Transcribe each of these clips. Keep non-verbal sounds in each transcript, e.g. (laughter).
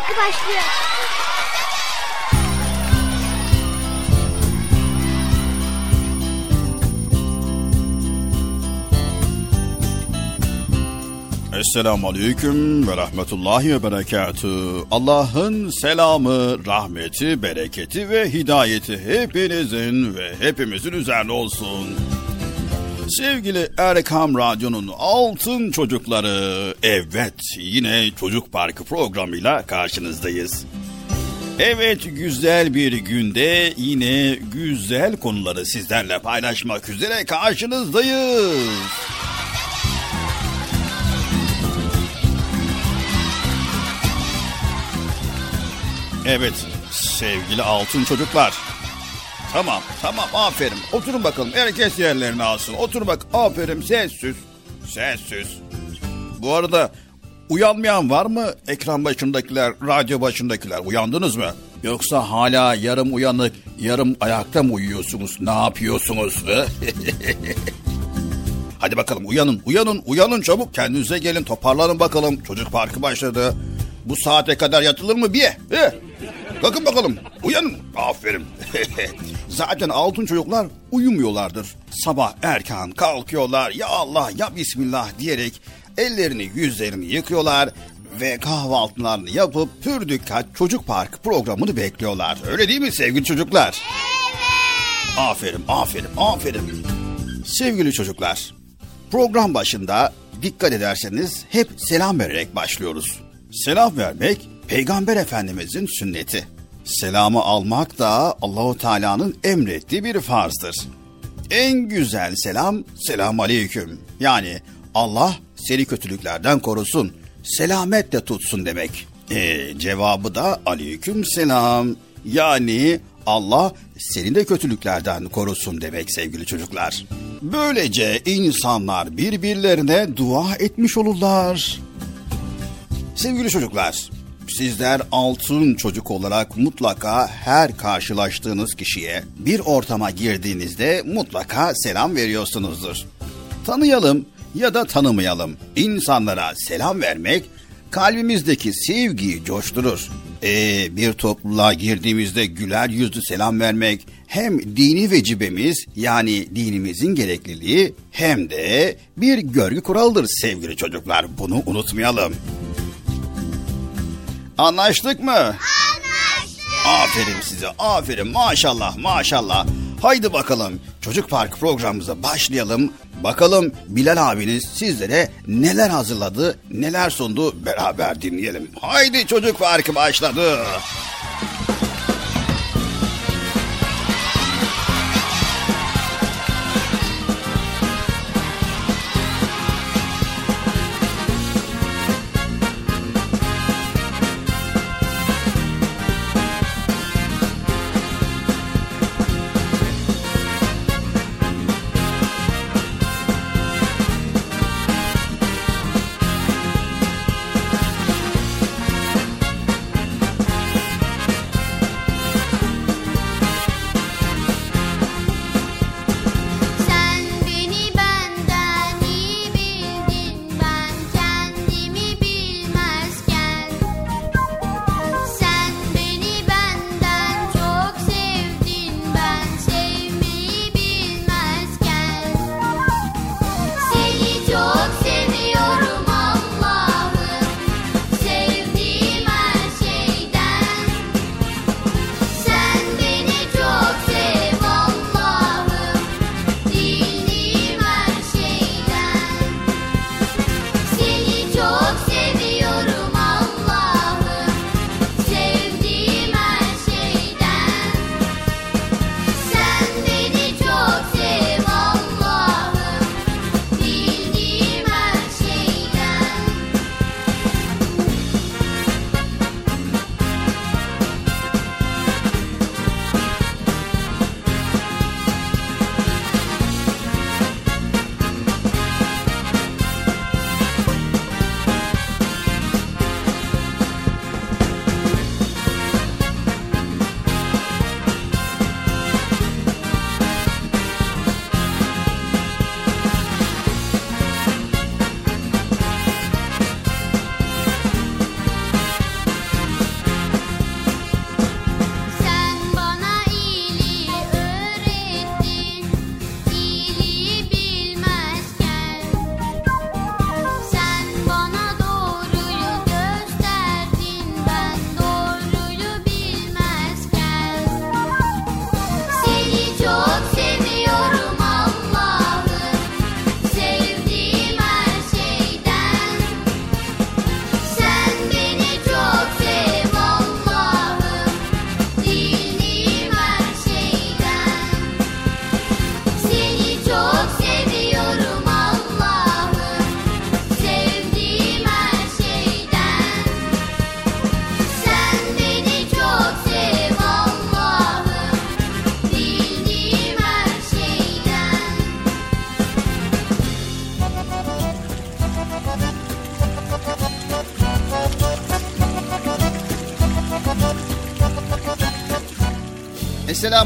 parkı başlıyor. Esselamu Aleyküm ve Rahmetullahi ve Berekatü. Allah'ın selamı, rahmeti, bereketi ve hidayeti hepinizin ve hepimizin üzerine olsun. Sevgili Erkam Radyo'nun altın çocukları, evet yine Çocuk Parkı programıyla karşınızdayız. Evet güzel bir günde yine güzel konuları sizlerle paylaşmak üzere karşınızdayız. Evet sevgili altın çocuklar. Tamam tamam aferin oturun bakalım herkes yerlerini alsın. Otur bak aferin sessiz sessiz. Bu arada uyanmayan var mı ekran başındakiler radyo başındakiler uyandınız mı? Yoksa hala yarım uyanık yarım ayakta mı uyuyorsunuz ne yapıyorsunuz? (laughs) Hadi bakalım uyanın uyanın uyanın çabuk kendinize gelin toparlanın bakalım çocuk parkı başladı. Bu saate kadar yatılır mı bir? He? Kalkın bakalım. Uyanın. Aferin. (laughs) Zaten altın çocuklar uyumuyorlardır. Sabah erken kalkıyorlar. Ya Allah ya Bismillah diyerek ellerini yüzlerini yıkıyorlar ve kahvaltılarını yapıp pür dikkat çocuk park programını bekliyorlar. Öyle değil mi sevgili çocuklar? Evet. Aferin, aferin, aferin. Sevgili çocuklar, program başında dikkat ederseniz hep selam vererek başlıyoruz. Selam vermek Peygamber Efendimizin sünneti. Selamı almak da Allahu Teala'nın emrettiği bir farzdır. En güzel selam selam aleyküm. Yani Allah seni kötülüklerden korusun, selametle tutsun demek. E, cevabı da aleyküm selam. Yani Allah seni de kötülüklerden korusun demek sevgili çocuklar. Böylece insanlar birbirlerine dua etmiş olurlar. Sevgili çocuklar, sizler altın çocuk olarak mutlaka her karşılaştığınız kişiye bir ortama girdiğinizde mutlaka selam veriyorsunuzdur. Tanıyalım ya da tanımayalım. İnsanlara selam vermek kalbimizdeki sevgiyi coşturur. Ee, bir topluluğa girdiğimizde güler yüzlü selam vermek hem dini vecibemiz yani dinimizin gerekliliği hem de bir görgü kuralıdır sevgili çocuklar. Bunu unutmayalım. Anlaştık mı? Anlaştık. Aferin size, aferin maşallah maşallah. Haydi bakalım çocuk park programımıza başlayalım. Bakalım Bilal abiniz sizlere neler hazırladı, neler sundu beraber dinleyelim. Haydi çocuk parkı başladı.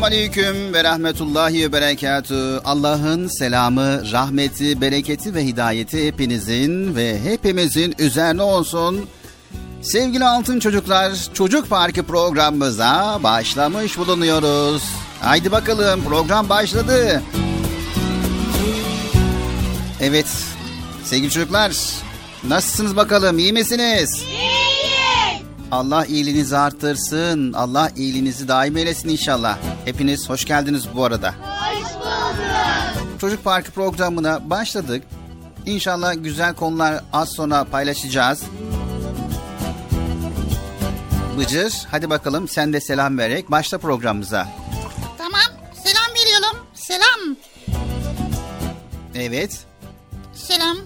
Esselamu Aleyküm ve Rahmetullahi ve Berekatü. Allah'ın selamı, rahmeti, bereketi ve hidayeti hepinizin ve hepimizin üzerine olsun. Sevgili altın çocuklar, Çocuk Parkı programımıza başlamış bulunuyoruz. Haydi bakalım program başladı. Evet, sevgili çocuklar, nasılsınız bakalım, iyi misiniz? İyiyiz. Allah iyiliğinizi arttırsın. Allah iyiliğinizi daim eylesin inşallah. Hepiniz hoş geldiniz bu arada. Hoş bulduk. Çocuk Parkı programına başladık. İnşallah güzel konular az sonra paylaşacağız. Bıcır hadi bakalım sen de selam vererek başla programımıza. Tamam. Selam veriyorum. Selam. Evet. Selam.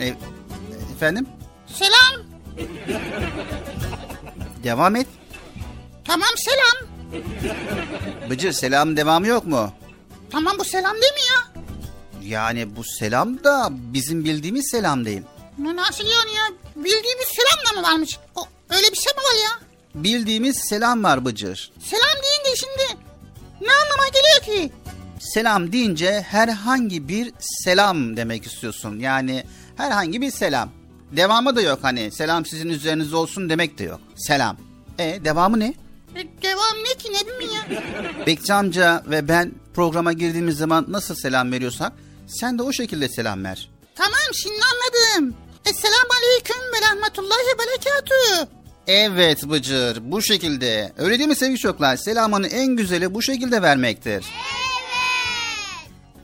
E- efendim? Selam. Devam et. Tamam selam. Bıcır selam devamı yok mu? Tamam bu selam değil mi ya? Yani bu selam da bizim bildiğimiz selam değil. Ne nasıl yani ya? Bildiğimiz selam da mı varmış? O, öyle bir şey mi var ya? Bildiğimiz selam var Bıcır. Selam deyince şimdi ne anlama geliyor ki? Selam deyince herhangi bir selam demek istiyorsun. Yani herhangi bir selam. Devamı da yok hani selam sizin üzerinizde olsun demek de yok. Selam. E devamı ne? E, devam ne ki ne bileyim ya? (laughs) Bekçi amca ve ben programa girdiğimiz zaman nasıl selam veriyorsak sen de o şekilde selam ver. Tamam şimdi anladım. Esselamu aleyküm ve rahmetullahi ve berekatü. Evet Bıcır bu şekilde. Öyle değil mi sevgili çocuklar? Selamını en güzeli bu şekilde vermektir.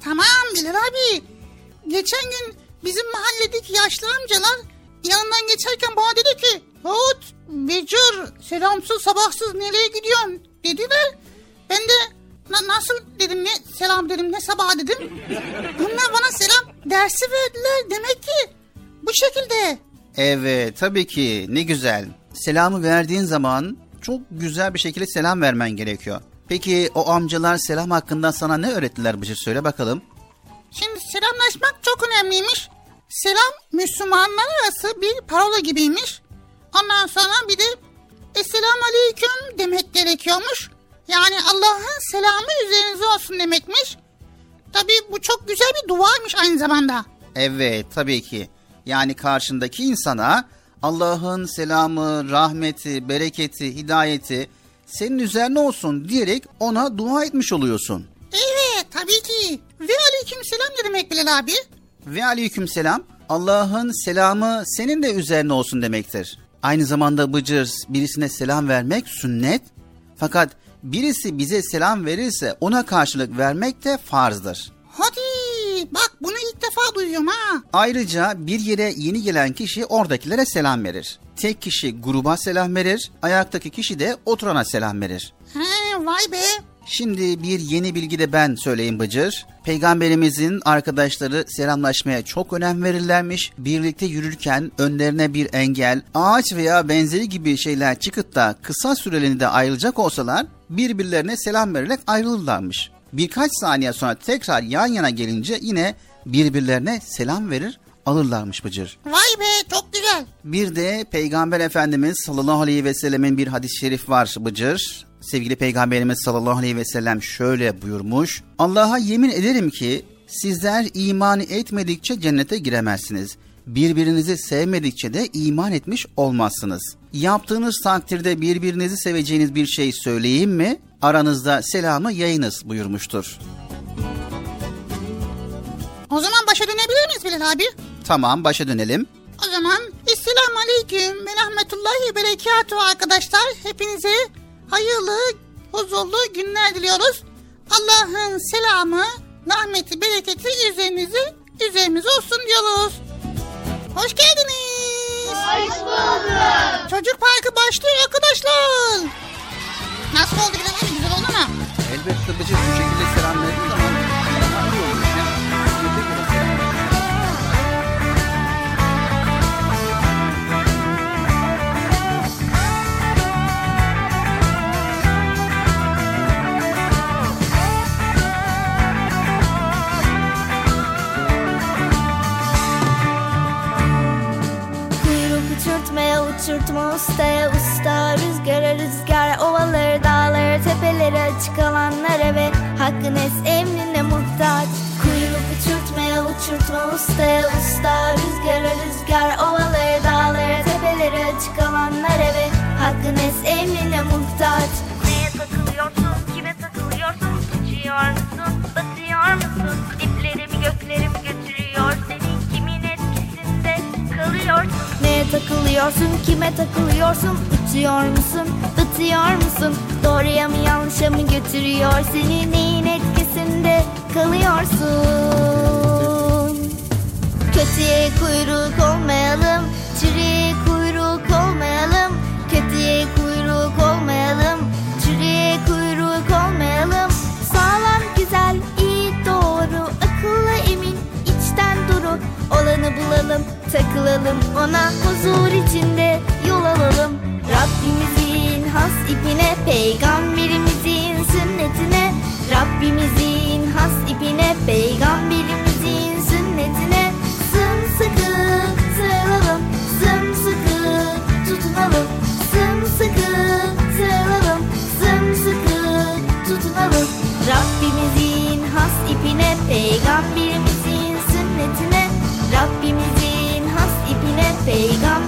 Tamam Bilal abi. Geçen gün bizim mahalledeki yaşlı amcalar yanından geçerken bana dedi ki Hut, Becur, selamsız sabahsız nereye gidiyorsun dediler. Ben de "Na- nasıl dedim ne selam dedim ne sabah dedim. (laughs) Onlar bana selam dersi verdiler demek ki bu şekilde. Evet tabii ki ne güzel. Selamı verdiğin zaman çok güzel bir şekilde selam vermen gerekiyor. Peki o amcalar selam hakkında sana ne öğrettiler Bıcır söyle bakalım. Şimdi selamlaşmak çok önemliymiş. Selam Müslümanlar arası bir parola gibiymiş. Ondan sonra bir de Esselamu Aleyküm demek gerekiyormuş. Yani Allah'ın selamı üzerinize olsun demekmiş. Tabii bu çok güzel bir duaymış aynı zamanda. Evet tabii ki. Yani karşındaki insana Allah'ın selamı, rahmeti, bereketi, hidayeti senin üzerine olsun diyerek ona dua etmiş oluyorsun. Evet tabii ki. Ve aleyküm selam ne demek Bilal abi? Ve aleyküm selam Allah'ın selamı senin de üzerine olsun demektir. Aynı zamanda Bıcır birisine selam vermek sünnet fakat birisi bize selam verirse ona karşılık vermek de farzdır. Hadi bak bunu ilk defa duyuyorum ha. Ayrıca bir yere yeni gelen kişi oradakilere selam verir. Tek kişi gruba selam verir, ayaktaki kişi de oturana selam verir. He vay be. Şimdi bir yeni bilgi de ben söyleyeyim Bıcır. Peygamberimizin arkadaşları selamlaşmaya çok önem verirlermiş. Birlikte yürürken önlerine bir engel, ağaç veya benzeri gibi şeyler çıkıp da kısa süreliğine de ayrılacak olsalar birbirlerine selam vererek ayrılırlarmış. Birkaç saniye sonra tekrar yan yana gelince yine birbirlerine selam verir alırlarmış Bıcır. Vay be çok güzel. Bir de Peygamber Efendimiz sallallahu aleyhi ve sellemin bir hadis-i şerif var Bıcır. Sevgili Peygamberimiz sallallahu aleyhi ve sellem şöyle buyurmuş. Allah'a yemin ederim ki sizler iman etmedikçe cennete giremezsiniz. Birbirinizi sevmedikçe de iman etmiş olmazsınız. Yaptığınız takdirde birbirinizi seveceğiniz bir şey söyleyeyim mi? Aranızda selamı yayınız buyurmuştur. O zaman başa dönebilir miyiz Bilal abi? Tamam başa dönelim. O zaman Esselamu Aleyküm ve Rahmetullahi Berekatuhu arkadaşlar. Hepinize hayırlı, huzurlu günler diliyoruz. Allah'ın selamı, rahmeti, bereketi üzerinize, üzerimize olsun diyoruz. Hoş geldiniz. Hoş bulduk. Çocuk parkı başlıyor arkadaşlar. Nasıl oldu abi? Güzel oldu mu? Elbette Bıcır bu şekilde selam verdiğin takılıyorsun Uçuyor musun, batıyor musun? Doğruya mı yanlışa mı götürüyor Seni? Neyin etkisinde kalıyorsun? Kötüye kuyruk olmayalım Çürüye kuyruk olmayalım. Kötüye kuyruk olmayalım Çürüye kuyruk olmayalım. Sağlam güzel iyi doğru Akıllı emin içten duru. Olanı bulalım takılalım. Ona Huzur içinde Rabbimizin has ipine Peygamberimizin sünnetine Sımsıkı sarılalım Sımsıkı tutunalım Sımsıkı sarılalım Sımsıkı tutunalım. Rabbimizin has ipine Peygamberimizin sünnetine Rabbimizin has ipine Peygamberimizin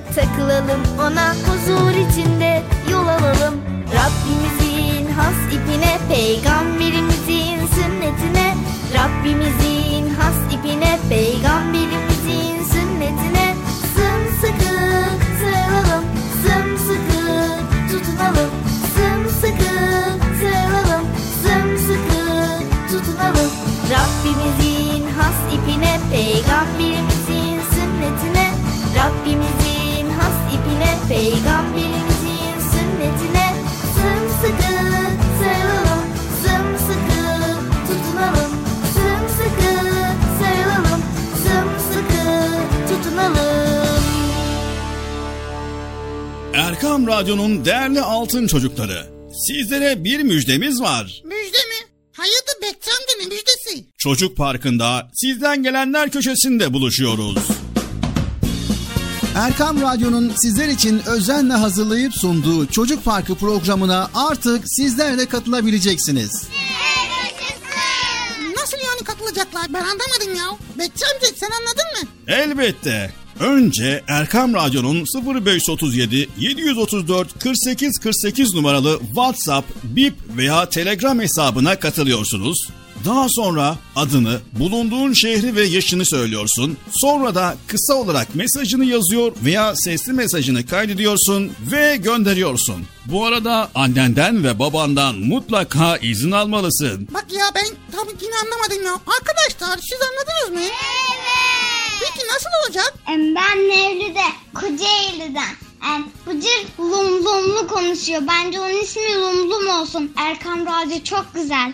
takılalım ona Huzur içinde yol alalım. Rabbimizin has ipine Peygamberimizin sünnetine. Rabbimizin has ipine Peygamberimizin sünnetine. Sımsıkı sarılalım Sımsıkı tutunalım. Sımsıkı sarılalım Sımsıkı tutunalım. Rabbimizin has ipine Peygamberimizin sünnetine. Rabbimizin Peygamberimizin sünnetine Sımsıkı sarılalım Sımsıkı tutunalım Sımsıkı sarılalım Sımsıkı tutunalım Erkam Radyo'nun değerli altın çocukları. Sizlere bir müjdemiz var. Müjde mi? Hayırdır Bekçi amca ne müjdesi? Çocuk Parkı'nda sizden gelenler köşesinde buluşuyoruz. Erkam Radyo'nun sizler için özenle hazırlayıp sunduğu Çocuk Parkı programına artık sizler de katılabileceksiniz. Nasıl yani katılacaklar ben anlamadım ya. Bekçi amca sen anladın mı? Elbette. Önce Erkam Radyo'nun 0537 734 48 48 numaralı WhatsApp, Bip veya Telegram hesabına katılıyorsunuz. Daha sonra adını, bulunduğun şehri ve yaşını söylüyorsun. Sonra da kısa olarak mesajını yazıyor veya sesli mesajını kaydediyorsun ve gönderiyorsun. Bu arada annenden ve babandan mutlaka izin almalısın. Bak ya ben tabii yine anlamadım ya. Arkadaşlar siz anladınız mı? Peki nasıl olacak? Ben Mevlüt'e Kocaeli'den. Em, Bıcır lum lumlu konuşuyor. Bence onun ismi lum lum olsun. Erkam Radyo çok güzel.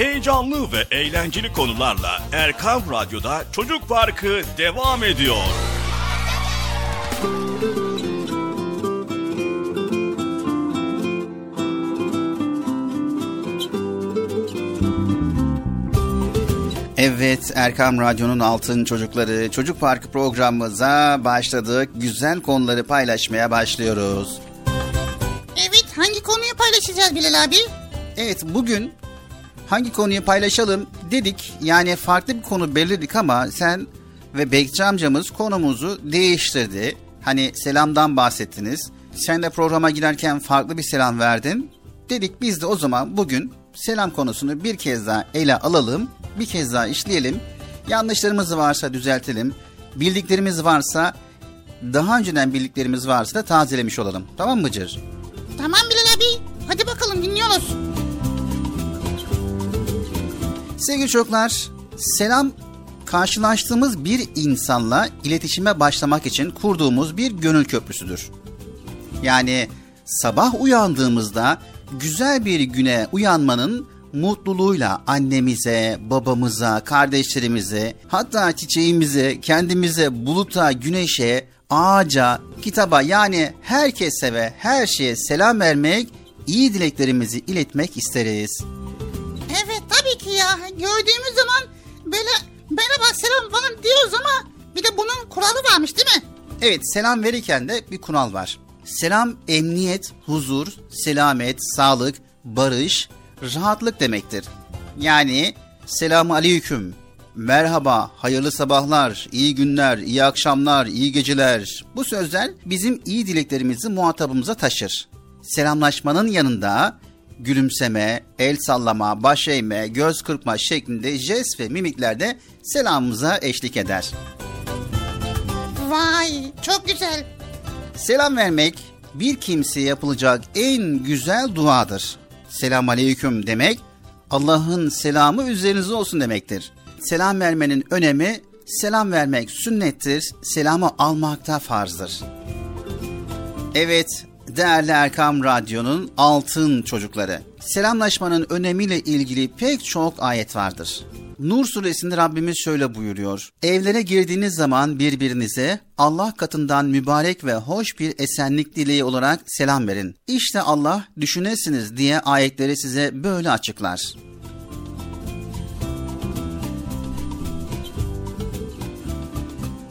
Heyecanlı ve eğlenceli konularla Erkan Radyo'da Çocuk Parkı devam ediyor. Evet Erkam Radyo'nun Altın Çocukları Çocuk Parkı programımıza başladık. Güzel konuları paylaşmaya başlıyoruz. Evet hangi konuyu paylaşacağız Bilal abi? Evet bugün hangi konuyu paylaşalım dedik. Yani farklı bir konu belirledik ama sen ve Bekçi amcamız konumuzu değiştirdi. Hani selamdan bahsettiniz. Sen de programa girerken farklı bir selam verdin. Dedik biz de o zaman bugün selam konusunu bir kez daha ele alalım. Bir kez daha işleyelim. Yanlışlarımız varsa düzeltelim. Bildiklerimiz varsa daha önceden bildiklerimiz varsa da tazelemiş olalım. Tamam mı Cır? Tamam Bilal abi. Hadi bakalım dinliyoruz. Sevgili çocuklar, selam karşılaştığımız bir insanla iletişime başlamak için kurduğumuz bir gönül köprüsüdür. Yani sabah uyandığımızda güzel bir güne uyanmanın mutluluğuyla annemize, babamıza, kardeşlerimize, hatta çiçeğimize, kendimize, buluta, güneşe, ağaca, kitaba yani herkese ve her şeye selam vermek, iyi dileklerimizi iletmek isteriz. Tabii ki ya. Gördüğümüz zaman böyle merhaba selam falan diyoruz ama bir de bunun kuralı varmış değil mi? Evet selam verirken de bir kural var. Selam emniyet, huzur, selamet, sağlık, barış, rahatlık demektir. Yani selamu aleyküm, merhaba, hayırlı sabahlar, iyi günler, iyi akşamlar, iyi geceler. Bu sözler bizim iyi dileklerimizi muhatabımıza taşır. Selamlaşmanın yanında gülümseme, el sallama, baş eğme, göz kırpma şeklinde jest ve mimiklerde selamımıza eşlik eder. Vay çok güzel. Selam vermek bir kimseye yapılacak en güzel duadır. Selam aleyküm demek Allah'ın selamı üzerinize olsun demektir. Selam vermenin önemi selam vermek sünnettir, selamı almak da farzdır. Evet, değerli Erkam Radyo'nun altın çocukları. Selamlaşmanın önemiyle ilgili pek çok ayet vardır. Nur suresinde Rabbimiz şöyle buyuruyor. Evlere girdiğiniz zaman birbirinize Allah katından mübarek ve hoş bir esenlik dileği olarak selam verin. İşte Allah düşünesiniz diye ayetleri size böyle açıklar.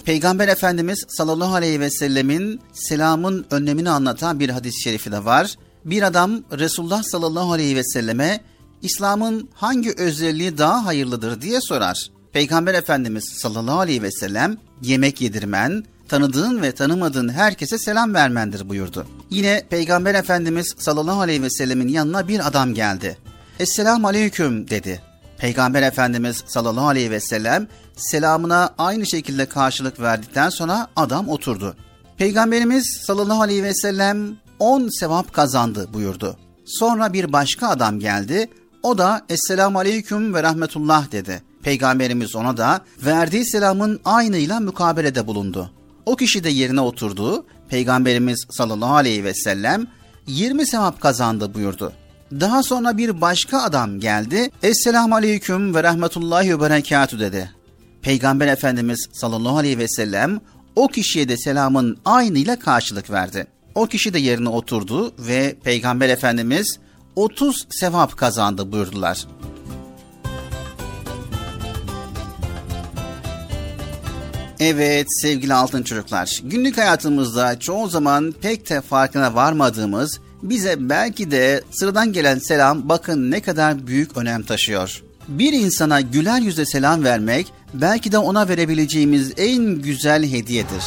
Peygamber Efendimiz sallallahu aleyhi ve sellemin selamın önlemini anlatan bir hadis-i şerifi de var. Bir adam Resulullah sallallahu aleyhi ve selleme İslam'ın hangi özelliği daha hayırlıdır diye sorar. Peygamber Efendimiz sallallahu aleyhi ve sellem yemek yedirmen, tanıdığın ve tanımadığın herkese selam vermendir buyurdu. Yine Peygamber Efendimiz sallallahu aleyhi ve sellemin yanına bir adam geldi. Esselamu aleyküm dedi. Peygamber Efendimiz sallallahu aleyhi ve sellem selamına aynı şekilde karşılık verdikten sonra adam oturdu. Peygamberimiz sallallahu aleyhi ve sellem 10 sevap kazandı buyurdu. Sonra bir başka adam geldi. O da Esselamu Aleyküm ve Rahmetullah dedi. Peygamberimiz ona da verdiği selamın aynıyla mukabelede bulundu. O kişi de yerine oturdu. Peygamberimiz sallallahu aleyhi ve sellem 20 sevap kazandı buyurdu. Daha sonra bir başka adam geldi. Esselamu aleyküm ve rahmetullahi ve berekatü dedi. Peygamber Efendimiz sallallahu aleyhi ve sellem o kişiye de selamın aynıyla karşılık verdi. O kişi de yerine oturdu ve Peygamber Efendimiz 30 sevap kazandı buyurdular. Evet sevgili altın çocuklar, günlük hayatımızda çoğu zaman pek de farkına varmadığımız bize belki de sıradan gelen selam bakın ne kadar büyük önem taşıyor. Bir insana güler yüzle selam vermek belki de ona verebileceğimiz en güzel hediyedir.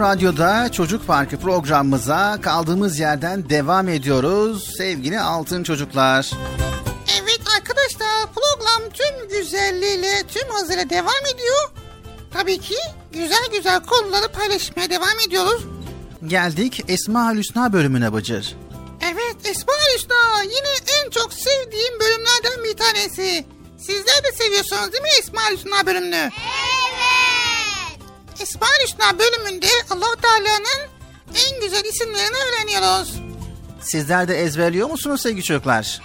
Radyo'da Çocuk Parkı programımıza kaldığımız yerden devam ediyoruz sevgili altın çocuklar. Evet arkadaşlar program tüm güzelliğiyle tüm hazıyla devam ediyor. Tabii ki güzel güzel konuları paylaşmaya devam ediyoruz. Geldik Esma Hüsna bölümüne Bıcır. Evet Esma Hüsna yine en çok sevdiğim bölümlerden bir tanesi. Sizler de seviyorsunuz değil mi Esma Hüsna bölümünü? Evet. Esma Hüsna bölümünde allah Teala'nın en güzel isimlerini öğreniyoruz. Sizler de ezberliyor musunuz sevgili çocuklar?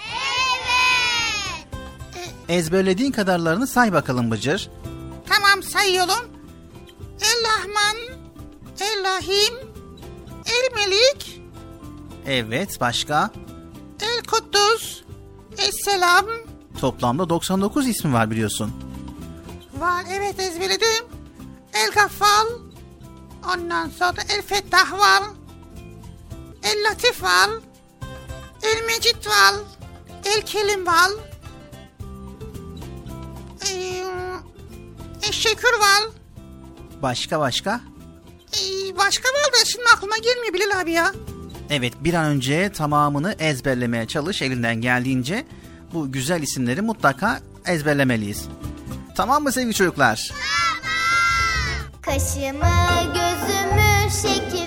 Evet. Ezberlediğin kadarlarını say bakalım Bıcır. Tamam sayıyorum. El Rahman, El Rahim, El Melik, Evet başka? El Kuddus, El Selam. Toplamda 99 ismi var biliyorsun. Var evet ezberledim. El Gaffal. Ondan sonra El Fettah var. El Latif var. El Mecid var. El Kelim var. Ee, El Şekür var. Başka başka? Ee, başka var da şimdi aklıma gelmiyor Bilal abi ya. Evet bir an önce tamamını ezberlemeye çalış elinden geldiğince bu güzel isimleri mutlaka ezberlemeliyiz. Tamam mı sevgili çocuklar? Kaşımı gözümü şekillendiren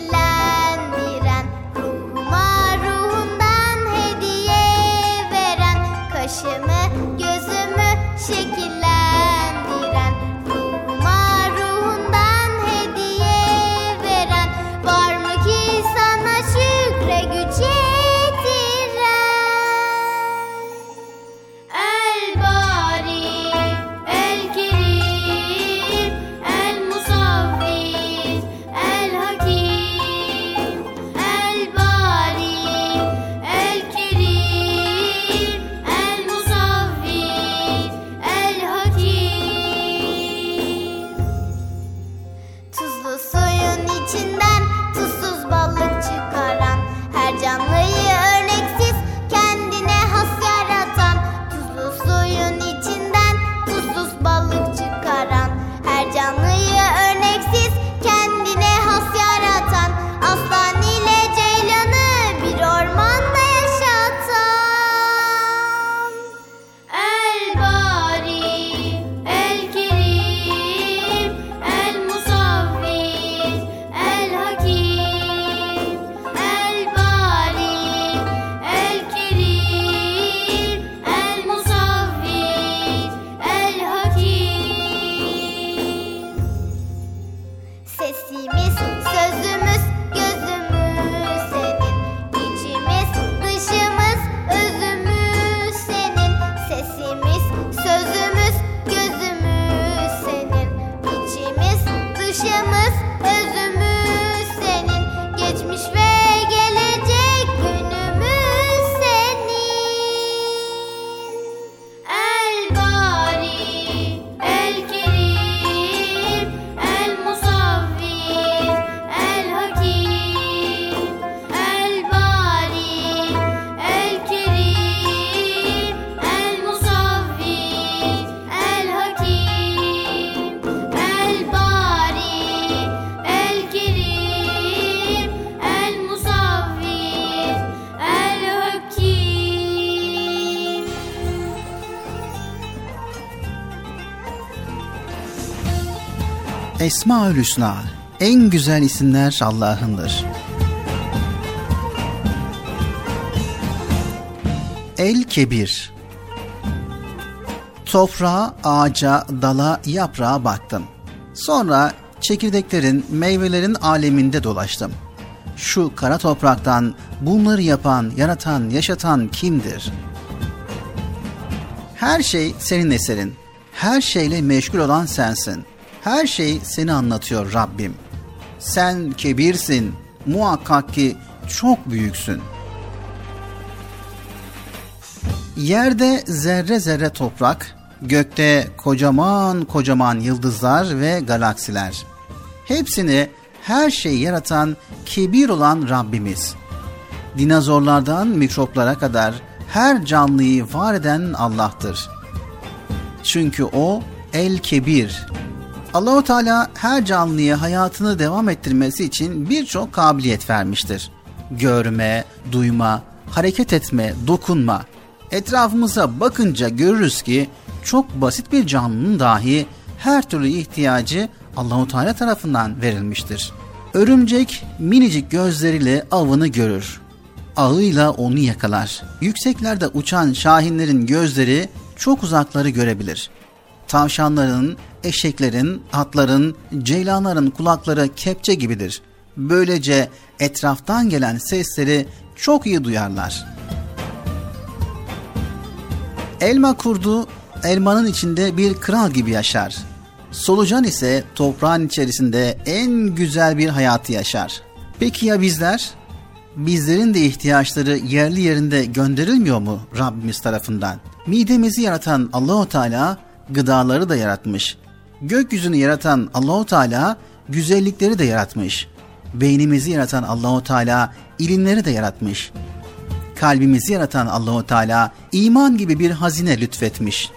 Esmaül Hüsna. En güzel isimler Allah'ındır. El Kebir. Toprağa, ağaca, dala, yaprağa baktım. Sonra çekirdeklerin, meyvelerin aleminde dolaştım. Şu kara topraktan bunları yapan, yaratan, yaşatan kimdir? Her şey senin eserin. Her şeyle meşgul olan sensin. Her şey seni anlatıyor Rabbim. Sen kebirsin. Muhakkak ki çok büyüksün. Yerde zerre zerre toprak, gökte kocaman kocaman yıldızlar ve galaksiler. Hepsini her şeyi yaratan kebir olan Rabbimiz. Dinozorlardan mikroplara kadar her canlıyı var eden Allah'tır. Çünkü o El Kebir. Allahu Teala her canlıya hayatını devam ettirmesi için birçok kabiliyet vermiştir. Görme, duyma, hareket etme, dokunma. Etrafımıza bakınca görürüz ki çok basit bir canlının dahi her türlü ihtiyacı Allahu Teala tarafından verilmiştir. Örümcek minicik gözleriyle avını görür. Ağıyla onu yakalar. Yükseklerde uçan şahinlerin gözleri çok uzakları görebilir. Tavşanların, eşeklerin, atların, ceylanların kulakları kepçe gibidir. Böylece etraftan gelen sesleri çok iyi duyarlar. Elma kurdu elmanın içinde bir kral gibi yaşar. Solucan ise toprağın içerisinde en güzel bir hayatı yaşar. Peki ya bizler? Bizlerin de ihtiyaçları yerli yerinde gönderilmiyor mu Rabbimiz tarafından? Midemizi yaratan Allahu Teala gıdaları da yaratmış. Gökyüzünü yaratan Allahu Teala güzellikleri de yaratmış. Beynimizi yaratan Allahu Teala ilimleri de yaratmış. Kalbimizi yaratan Allahu Teala iman gibi bir hazine lütfetmiş.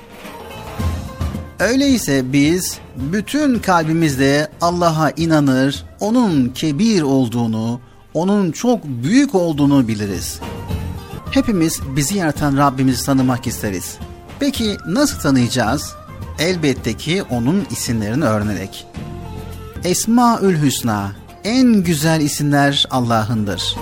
Öyleyse biz bütün kalbimizle Allah'a inanır, onun kebir olduğunu, onun çok büyük olduğunu biliriz. Hepimiz bizi yaratan Rabbimizi tanımak isteriz. Peki nasıl tanıyacağız? Elbette ki onun isimlerini öğrenerek. Esmaül Hüsna, en güzel isimler Allah'ındır.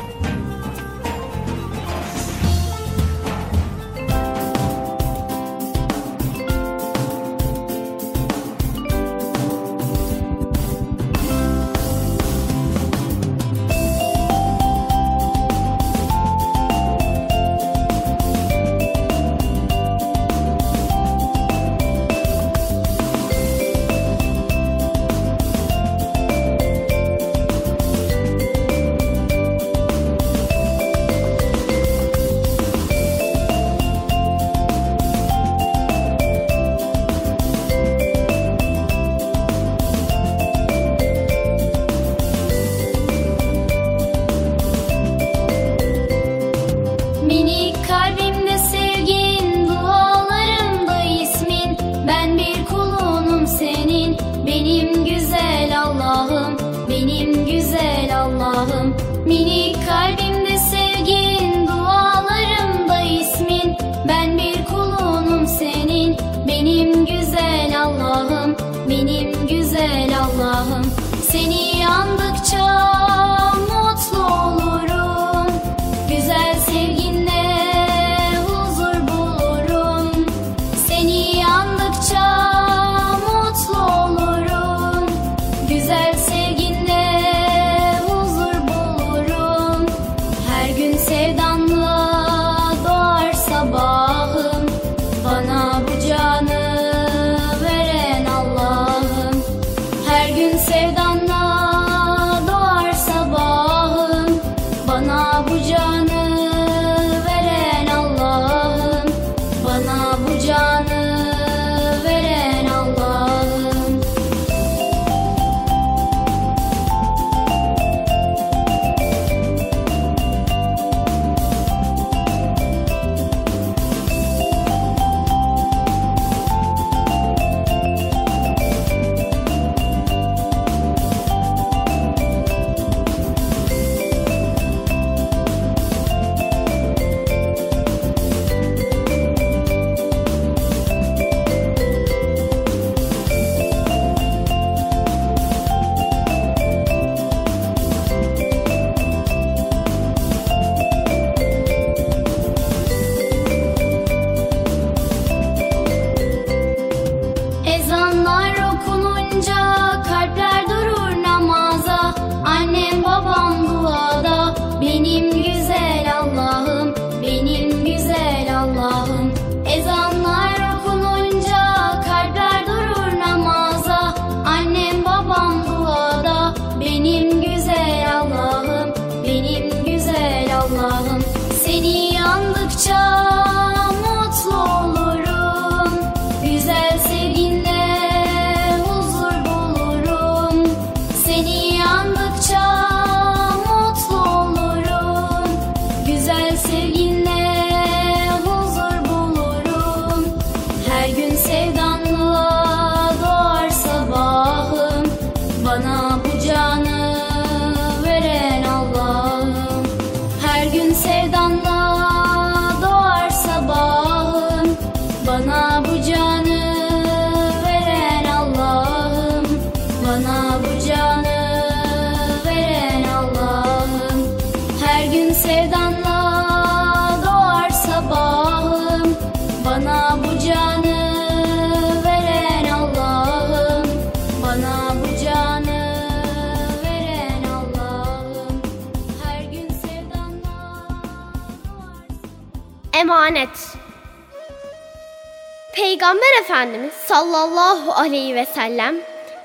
Sallallahu aleyhi ve sellem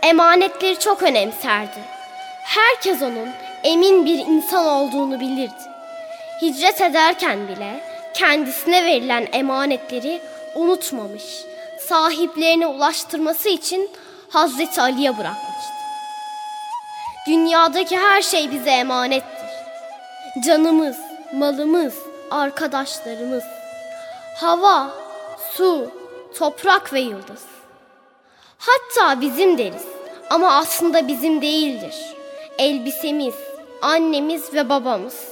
emanetleri çok önemserdi. Herkes onun emin bir insan olduğunu bilirdi. Hicret ederken bile kendisine verilen emanetleri unutmamış, sahiplerine ulaştırması için Hazreti Ali'ye bırakmıştı. Dünyadaki her şey bize emanettir. Canımız, malımız, arkadaşlarımız, hava, su, toprak ve yıldız. Hatta bizim deriz ama aslında bizim değildir. Elbisemiz, annemiz ve babamız.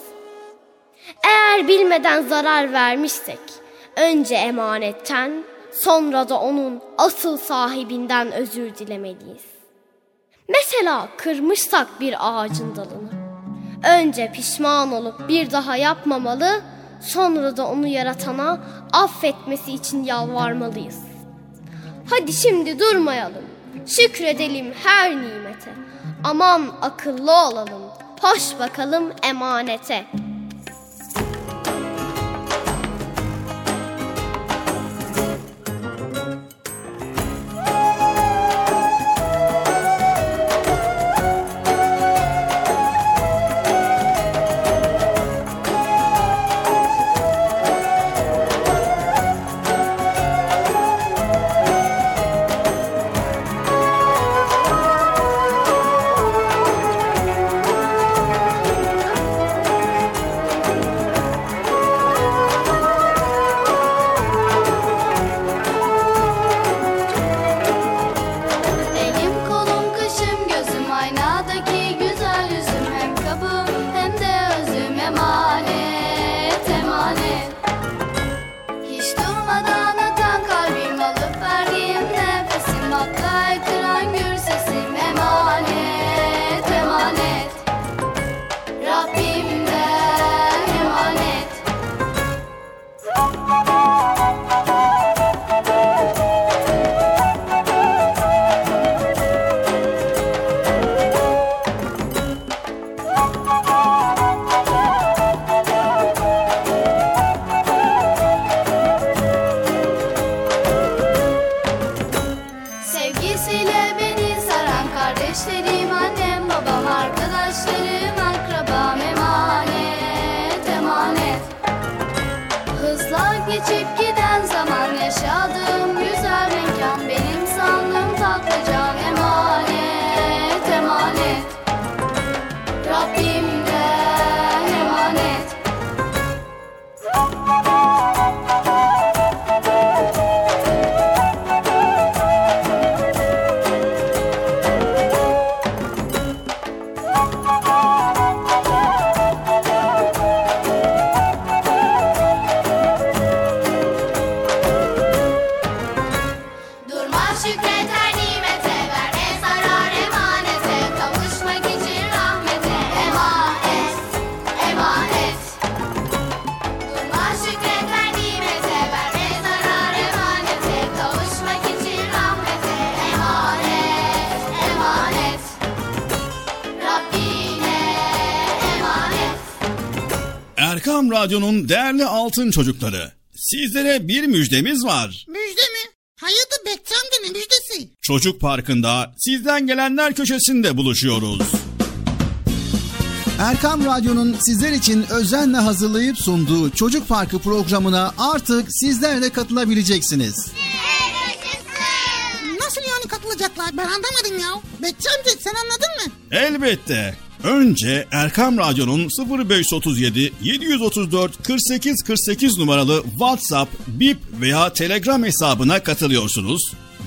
Eğer bilmeden zarar vermişsek önce emanetten sonra da onun asıl sahibinden özür dilemeliyiz. Mesela kırmışsak bir ağacın dalını önce pişman olup bir daha yapmamalı sonra da onu yaratana affetmesi için yalvarmalıyız. Hadi şimdi durmayalım. Şükredelim her nimete. Aman akıllı olalım. Hoş bakalım emanete. Radyo'nun değerli altın çocukları. Sizlere bir müjdemiz var. Müjde mi? Hayırdır Bekçi amca ne müjdesi? Çocuk Parkı'nda sizden gelenler köşesinde buluşuyoruz. Erkam Radyo'nun sizler için özenle hazırlayıp sunduğu Çocuk Parkı programına artık sizler de katılabileceksiniz. Nasıl yani katılacaklar ben anlamadım ya. Bekçi amca sen anladın mı? Elbette. Önce Erkam Radyo'nun 0537 734 48 48 numaralı WhatsApp, Bip veya Telegram hesabına katılıyorsunuz.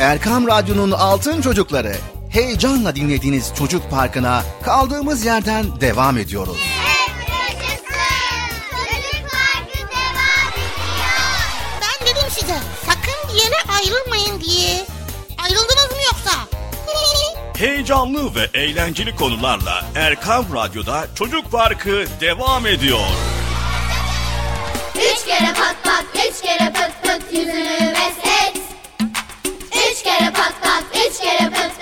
Erkam Radyo'nun Altın Çocukları heyecanla dinlediğiniz Çocuk Parkı'na kaldığımız yerden devam ediyoruz. Ben dedim size sakın bir yere ayrılmayın diye. Ayrıldınız mı yoksa? (laughs) Heyecanlı ve eğlenceli konularla Erkam Radyo'da Çocuk Parkı devam ediyor. Üç kere pat pat, üç kere pıt pıt yüzünü meslet. Üç kere pat pat, üç kere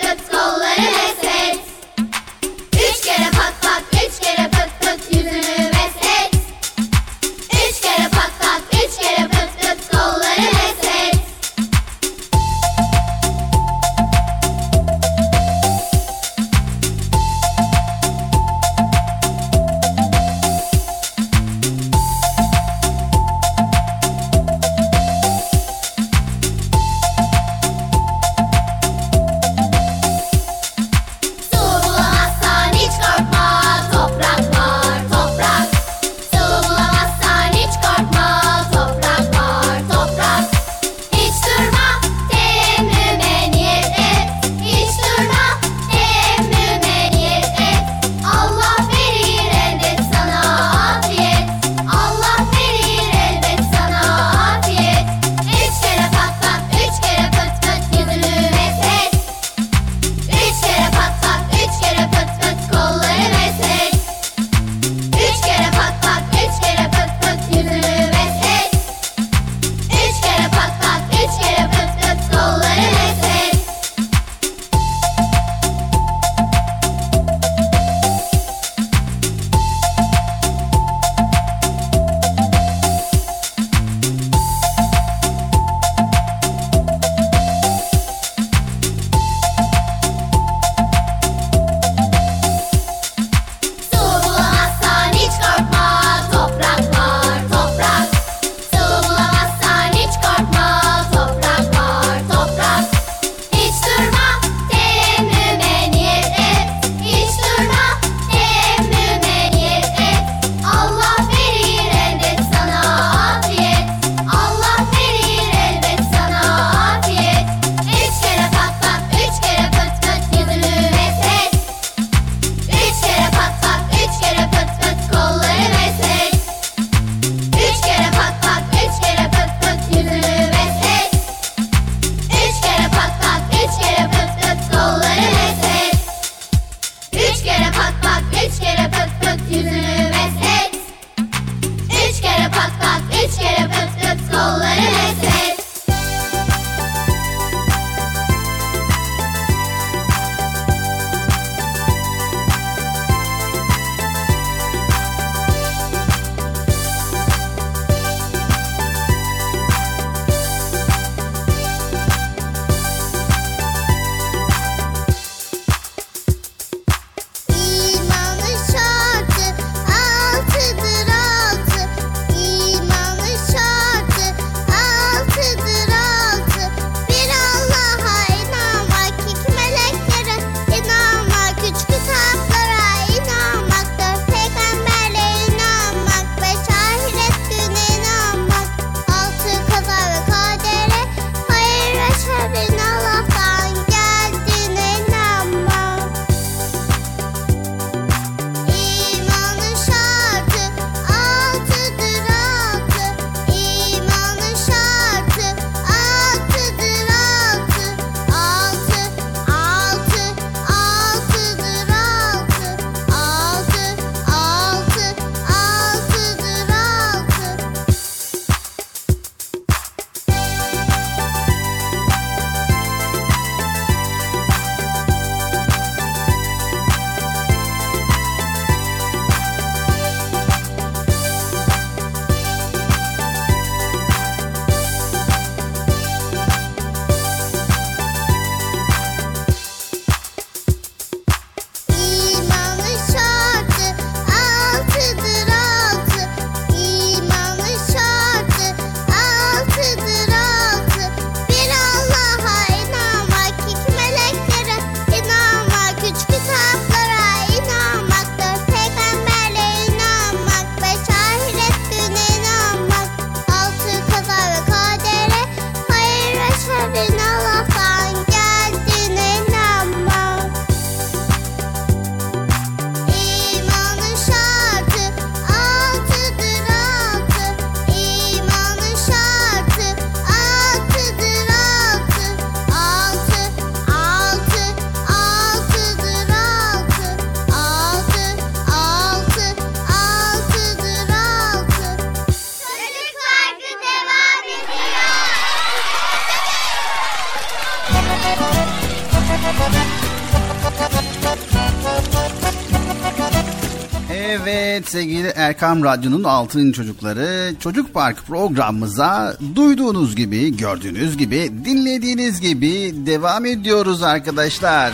sevgili Erkam Radyo'nun Altın Çocukları Çocuk Park programımıza duyduğunuz gibi, gördüğünüz gibi, dinlediğiniz gibi devam ediyoruz arkadaşlar.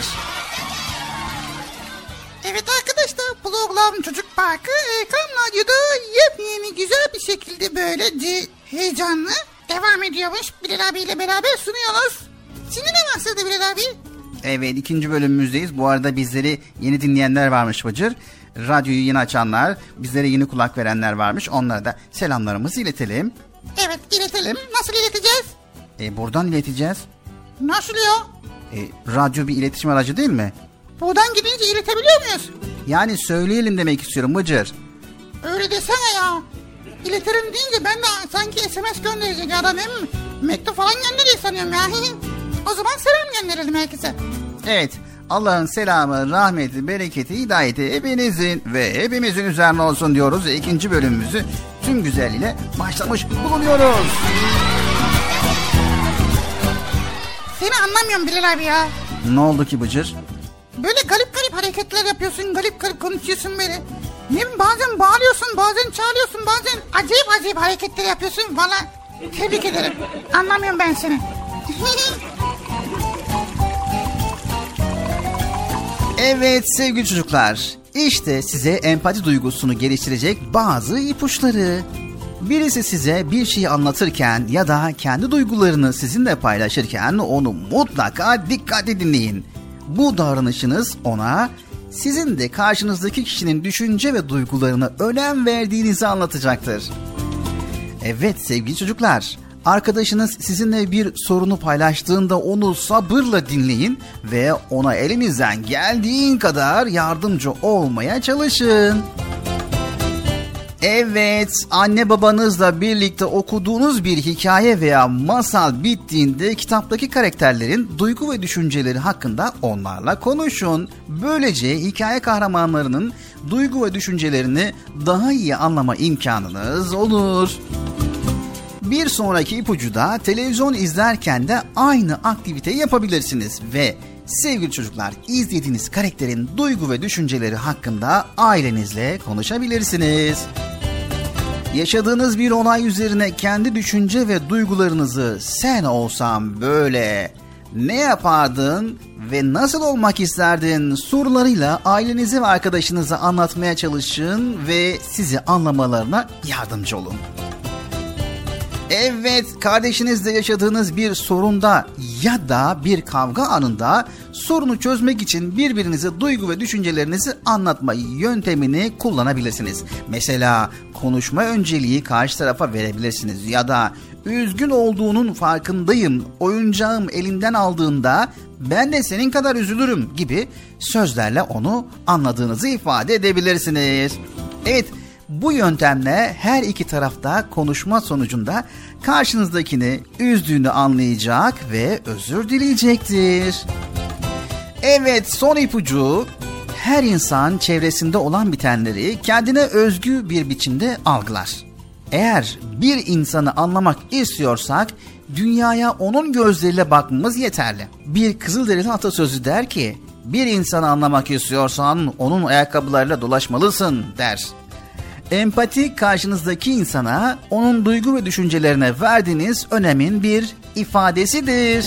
Evet arkadaşlar program Çocuk Parkı Erkam Radyo'da yepyeni güzel bir şekilde böylece heyecanlı devam ediyormuş. Bilal abiyle beraber sunuyoruz. Şimdi ne başladı Bilal abi? Evet ikinci bölümümüzdeyiz. Bu arada bizleri yeni dinleyenler varmış Bıcır. Radyoyu yeni açanlar, bizlere yeni kulak verenler varmış. Onlara da selamlarımızı iletelim. Evet iletelim. Nasıl ileteceğiz? E, buradan ileteceğiz. Nasıl ya? E, radyo bir iletişim aracı değil mi? Buradan gidince iletebiliyor muyuz? Yani söyleyelim demek istiyorum Bıcır. Öyle desene ya. İletirim deyince ben de sanki SMS gönderecek adam hem mektup falan gönderiyor sanıyorum ya. (laughs) o zaman selam gönderelim herkese. Evet Allah'ın selamı, rahmeti, bereketi, hidayeti hepinizin ve hepimizin üzerine olsun diyoruz. İkinci bölümümüzü tüm güzelliğiyle başlamış bulunuyoruz. Seni anlamıyorum Bilal abi ya. Ne oldu ki Bıcır? Böyle garip garip hareketler yapıyorsun, garip garip konuşuyorsun böyle. Ne bazen bağırıyorsun, bazen çağırıyorsun, bazen acayip acayip hareketler yapıyorsun. Valla tebrik ederim. Anlamıyorum ben seni. (laughs) Evet sevgili çocuklar, işte size empati duygusunu geliştirecek bazı ipuçları. Birisi size bir şeyi anlatırken ya da kendi duygularını sizinle paylaşırken onu mutlaka dikkatli dinleyin. Bu davranışınız ona sizin de karşınızdaki kişinin düşünce ve duygularına önem verdiğinizi anlatacaktır. Evet sevgili çocuklar, arkadaşınız sizinle bir sorunu paylaştığında onu sabırla dinleyin ve ona elinizden geldiğin kadar yardımcı olmaya çalışın. Evet, anne babanızla birlikte okuduğunuz bir hikaye veya masal bittiğinde kitaptaki karakterlerin duygu ve düşünceleri hakkında onlarla konuşun. Böylece hikaye kahramanlarının duygu ve düşüncelerini daha iyi anlama imkanınız olur. Bir sonraki ipucu da televizyon izlerken de aynı aktiviteyi yapabilirsiniz ve sevgili çocuklar izlediğiniz karakterin duygu ve düşünceleri hakkında ailenizle konuşabilirsiniz. Yaşadığınız bir olay üzerine kendi düşünce ve duygularınızı sen olsam böyle ne yapardın ve nasıl olmak isterdin sorularıyla ailenize ve arkadaşınıza anlatmaya çalışın ve sizi anlamalarına yardımcı olun. Evet, kardeşinizle yaşadığınız bir sorunda ya da bir kavga anında sorunu çözmek için birbirinize duygu ve düşüncelerinizi anlatma yöntemini kullanabilirsiniz. Mesela konuşma önceliği karşı tarafa verebilirsiniz ya da üzgün olduğunun farkındayım, oyuncağım elinden aldığında ben de senin kadar üzülürüm gibi sözlerle onu anladığınızı ifade edebilirsiniz. Evet, bu yöntemle her iki tarafta konuşma sonucunda karşınızdakini üzdüğünü anlayacak ve özür dileyecektir. Evet son ipucu her insan çevresinde olan bitenleri kendine özgü bir biçimde algılar. Eğer bir insanı anlamak istiyorsak dünyaya onun gözleriyle bakmamız yeterli. Bir Kızılderili atasözü der ki bir insanı anlamak istiyorsan onun ayakkabılarıyla dolaşmalısın der. Empati karşınızdaki insana onun duygu ve düşüncelerine verdiğiniz önemin bir ifadesidir.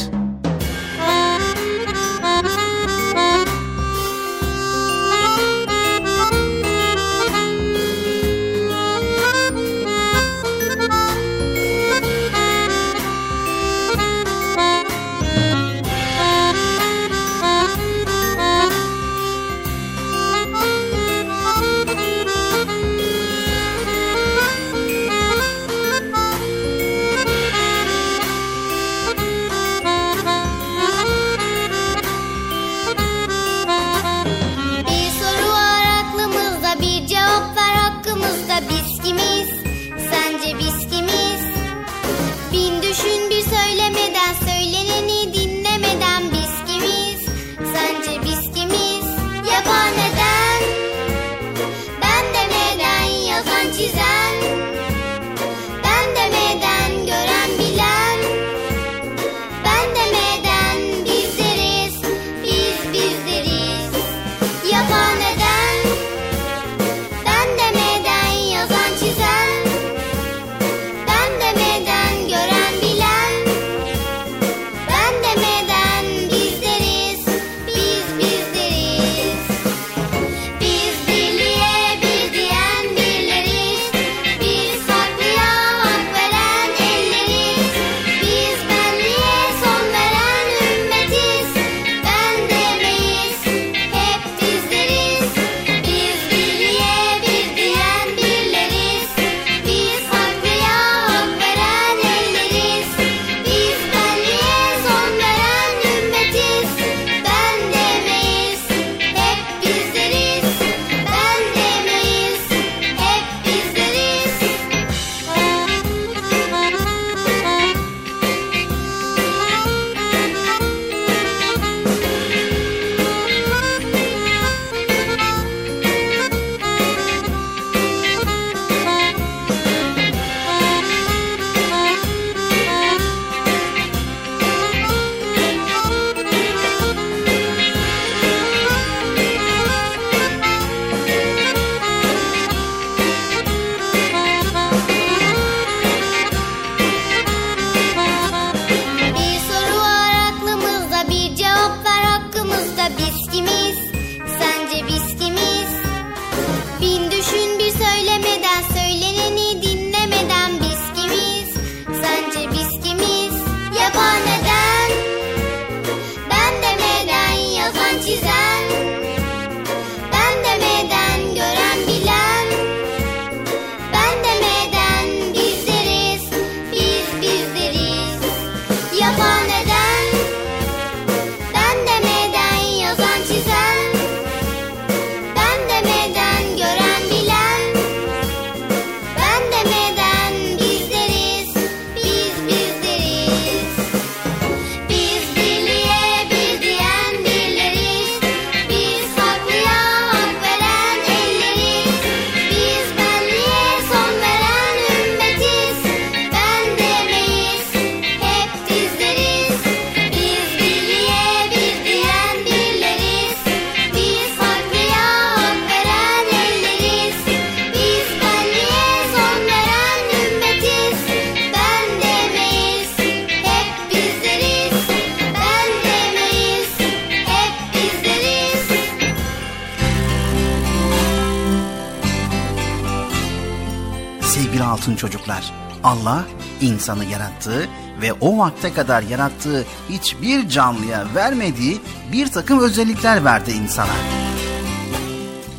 İnsanı yarattı ve o vakte kadar yarattığı hiçbir canlıya vermediği bir takım özellikler verdi insana.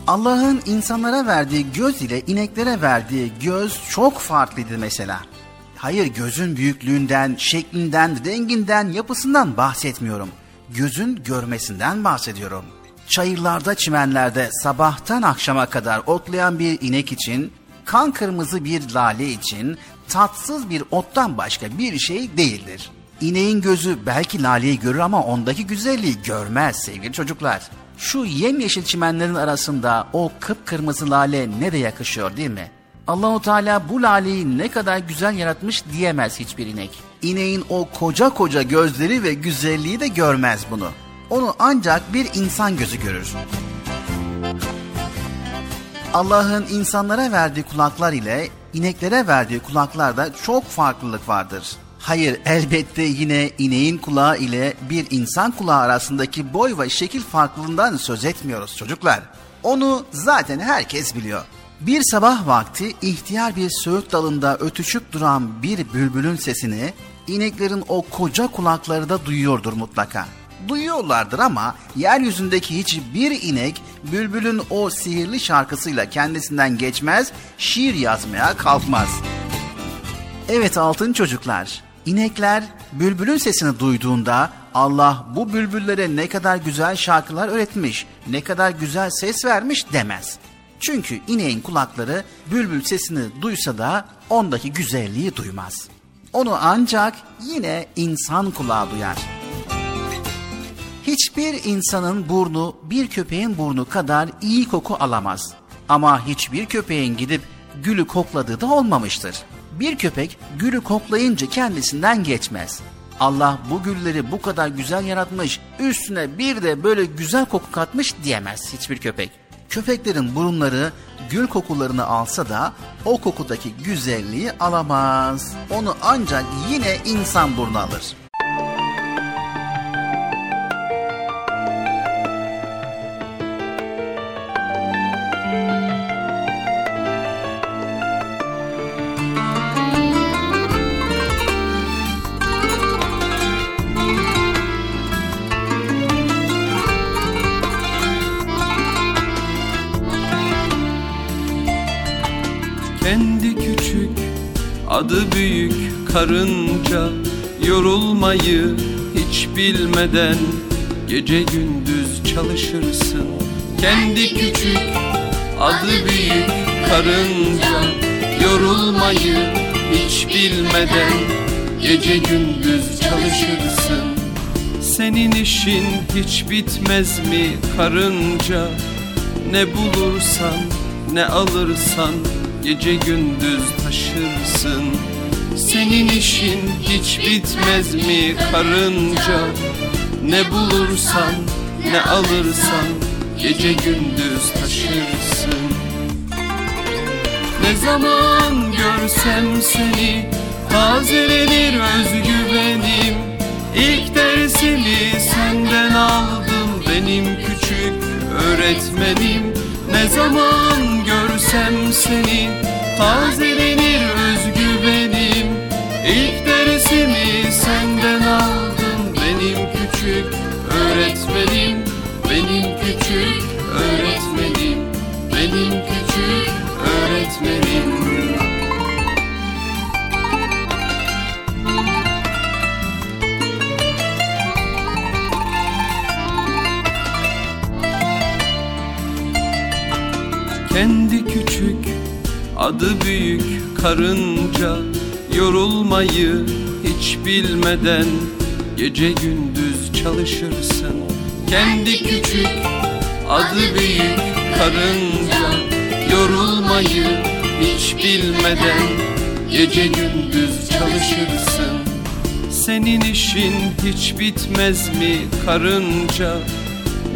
Allah'ın insanlara verdiği göz ile ineklere verdiği göz çok farklıydı mesela. Hayır gözün büyüklüğünden, şeklinden, renginden, yapısından bahsetmiyorum. Gözün görmesinden bahsediyorum. Çayırlarda, çimenlerde sabahtan akşama kadar otlayan bir inek için, kan kırmızı bir lale için tatsız bir ottan başka bir şey değildir. İneğin gözü belki laleyi görür ama ondaki güzelliği görmez sevgili çocuklar. Şu yemyeşil çimenlerin arasında o kıpkırmızı lale ne de yakışıyor değil mi? Allahu Teala bu laleyi ne kadar güzel yaratmış diyemez hiçbir inek. İneğin o koca koca gözleri ve güzelliği de görmez bunu. Onu ancak bir insan gözü görür. Allah'ın insanlara verdiği kulaklar ile ineklere verdiği kulaklarda çok farklılık vardır. Hayır elbette yine ineğin kulağı ile bir insan kulağı arasındaki boy ve şekil farklılığından söz etmiyoruz çocuklar. Onu zaten herkes biliyor. Bir sabah vakti ihtiyar bir söğüt dalında ötüşüp duran bir bülbülün sesini ineklerin o koca kulakları da duyuyordur mutlaka. Duyuyorlardır ama yeryüzündeki hiçbir inek bülbülün o sihirli şarkısıyla kendisinden geçmez, şiir yazmaya kalkmaz. Evet altın çocuklar, inekler bülbülün sesini duyduğunda Allah bu bülbüllere ne kadar güzel şarkılar öğretmiş, ne kadar güzel ses vermiş demez. Çünkü ineğin kulakları bülbül sesini duysa da ondaki güzelliği duymaz. Onu ancak yine insan kulağı duyar. Hiçbir insanın burnu bir köpeğin burnu kadar iyi koku alamaz. Ama hiçbir köpeğin gidip gülü kokladığı da olmamıştır. Bir köpek gülü koklayınca kendisinden geçmez. Allah bu gülleri bu kadar güzel yaratmış, üstüne bir de böyle güzel koku katmış diyemez hiçbir köpek. Köpeklerin burunları gül kokularını alsa da o kokudaki güzelliği alamaz. Onu ancak yine insan burnu alır. Adı büyük karınca Yorulmayı hiç bilmeden Gece gündüz çalışırsın. Kendi küçük adı büyük karınca Yorulmayı hiç bilmeden Gece gündüz çalışırsın. Senin işin hiç bitmez mi karınca? Ne bulursan ne alırsan Gece gündüz taşırsın. Senin işin hiç bitmez mi karınca? Ne bulursan ne alırsan Gece gündüz taşırsın. Ne zaman görsem seni Tazelenir özgüvenim. İlk dersimi senden aldım Benim küçük öğretmenim Ne zaman görsem seni Tazelenir özgüvenim. İlk dersimi senden aldım Benim küçük öğretmenim. Benim küçük öğretmenim Benim küçük öğretmenim Kendi küçük adı büyük karınca. Yorulmayı hiç bilmeden Gece gündüz çalışırsın. Kendi küçük adı büyük karınca. Yorulmayı hiç bilmeden Gece gündüz çalışırsın. Senin işin hiç bitmez mi karınca?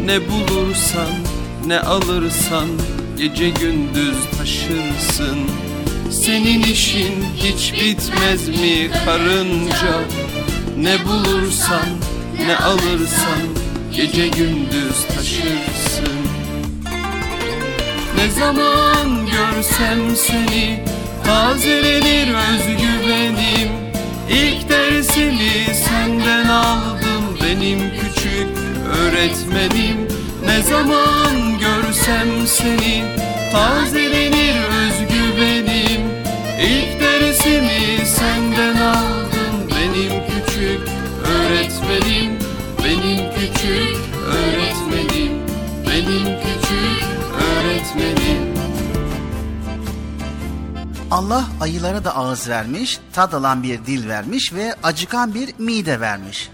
Ne bulursan ne alırsan Gece gündüz taşırsın. Senin işin hiç bitmez mi karınca? Ne bulursan ne alırsan Gece gündüz taşırsın. Ne zaman görsem seni Tazelenir özgüvenim. İlk dersimi senden aldım Benim küçük öğretmenim Ne zaman görsem seni Tazelenir özgüvenim İlk dersimi senden aldım Benim küçük öğretmenim. Benim küçük öğretmenim Benim küçük öğretmenim. Allah ayılara da ağız vermiş, tad alan bir dil vermiş ve acıkan bir mide vermiş.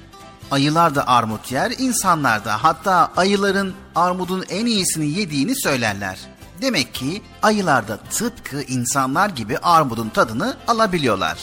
Ayılar da armut yer, insanlar da hatta ayıların armudun en iyisini yediğini söylerler. Demek ki ayılar da tıpkı insanlar gibi armudun tadını alabiliyorlar.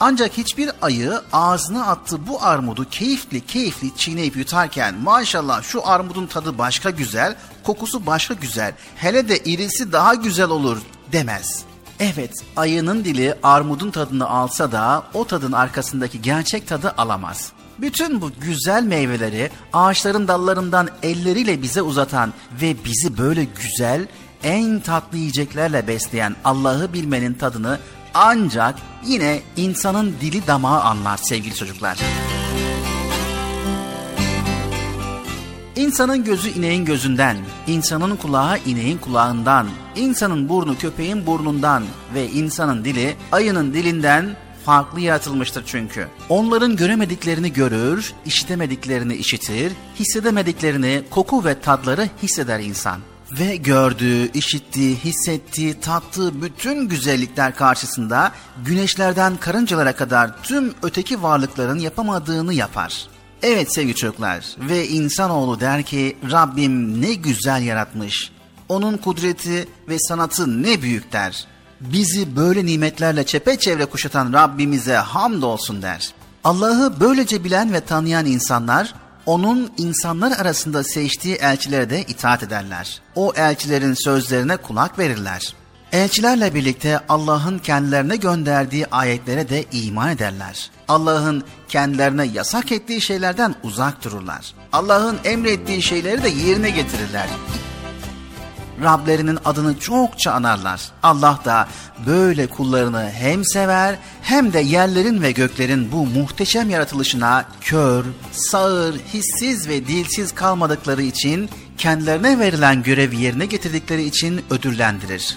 Ancak hiçbir ayı ağzına attığı bu armudu keyifli keyifli çiğneyip yutarken maşallah şu armudun tadı başka güzel, kokusu başka güzel, hele de irisi daha güzel olur demez. Evet, ayının dili armudun tadını alsa da o tadın arkasındaki gerçek tadı alamaz. Bütün bu güzel meyveleri ağaçların dallarından elleriyle bize uzatan ve bizi böyle güzel, en tatlı yiyeceklerle besleyen Allah'ı bilmenin tadını ancak yine insanın dili damağı anlar sevgili çocuklar. İnsanın gözü ineğin gözünden, insanın kulağı ineğin kulağından, insanın burnu köpeğin burnundan ve insanın dili ayının dilinden farklı yaratılmıştır çünkü. Onların göremediklerini görür, işitemediklerini işitir, hissedemediklerini koku ve tatları hisseder insan. Ve gördüğü, işittiği, hissettiği, tattığı bütün güzellikler karşısında güneşlerden karıncalara kadar tüm öteki varlıkların yapamadığını yapar. Evet sevgili çocuklar ve insanoğlu der ki Rabbim ne güzel yaratmış. Onun kudreti ve sanatı ne büyük der. Bizi böyle nimetlerle çepeçevre kuşatan Rabbimize hamdolsun der. Allah'ı böylece bilen ve tanıyan insanlar onun insanlar arasında seçtiği elçilere de itaat ederler. O elçilerin sözlerine kulak verirler. Elçilerle birlikte Allah'ın kendilerine gönderdiği ayetlere de iman ederler. Allah'ın kendilerine yasak ettiği şeylerden uzak dururlar. Allah'ın emrettiği şeyleri de yerine getirirler. Rablerinin adını çokça anarlar. Allah da böyle kullarını hem sever hem de yerlerin ve göklerin bu muhteşem yaratılışına kör, sağır, hissiz ve dilsiz kalmadıkları için kendilerine verilen görevi yerine getirdikleri için ödüllendirir.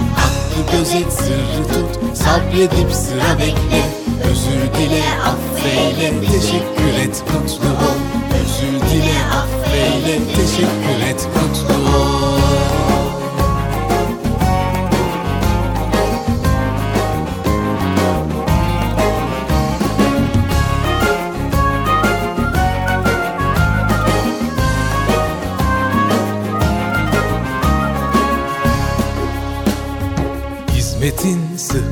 gözet sırrı tut Sabredip sıra bekle. Özür dile affeyle Teşekkür et mutlu ol. Özür dile affeyle Teşekkür et mutlu ol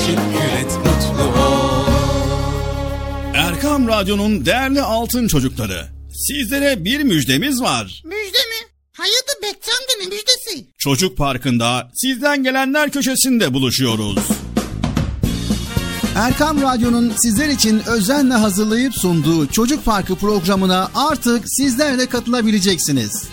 teşekkür et, mutlu ol Erkam Radyo'nun değerli altın çocukları. Sizlere bir müjdemiz var. Müjde mi? Hayırdır Bekçi amca ne müjdesi? Çocuk Parkı'nda sizden gelenler köşesinde buluşuyoruz. Erkam Radyo'nun sizler için özenle hazırlayıp sunduğu Çocuk Parkı programına artık sizler de katılabileceksiniz.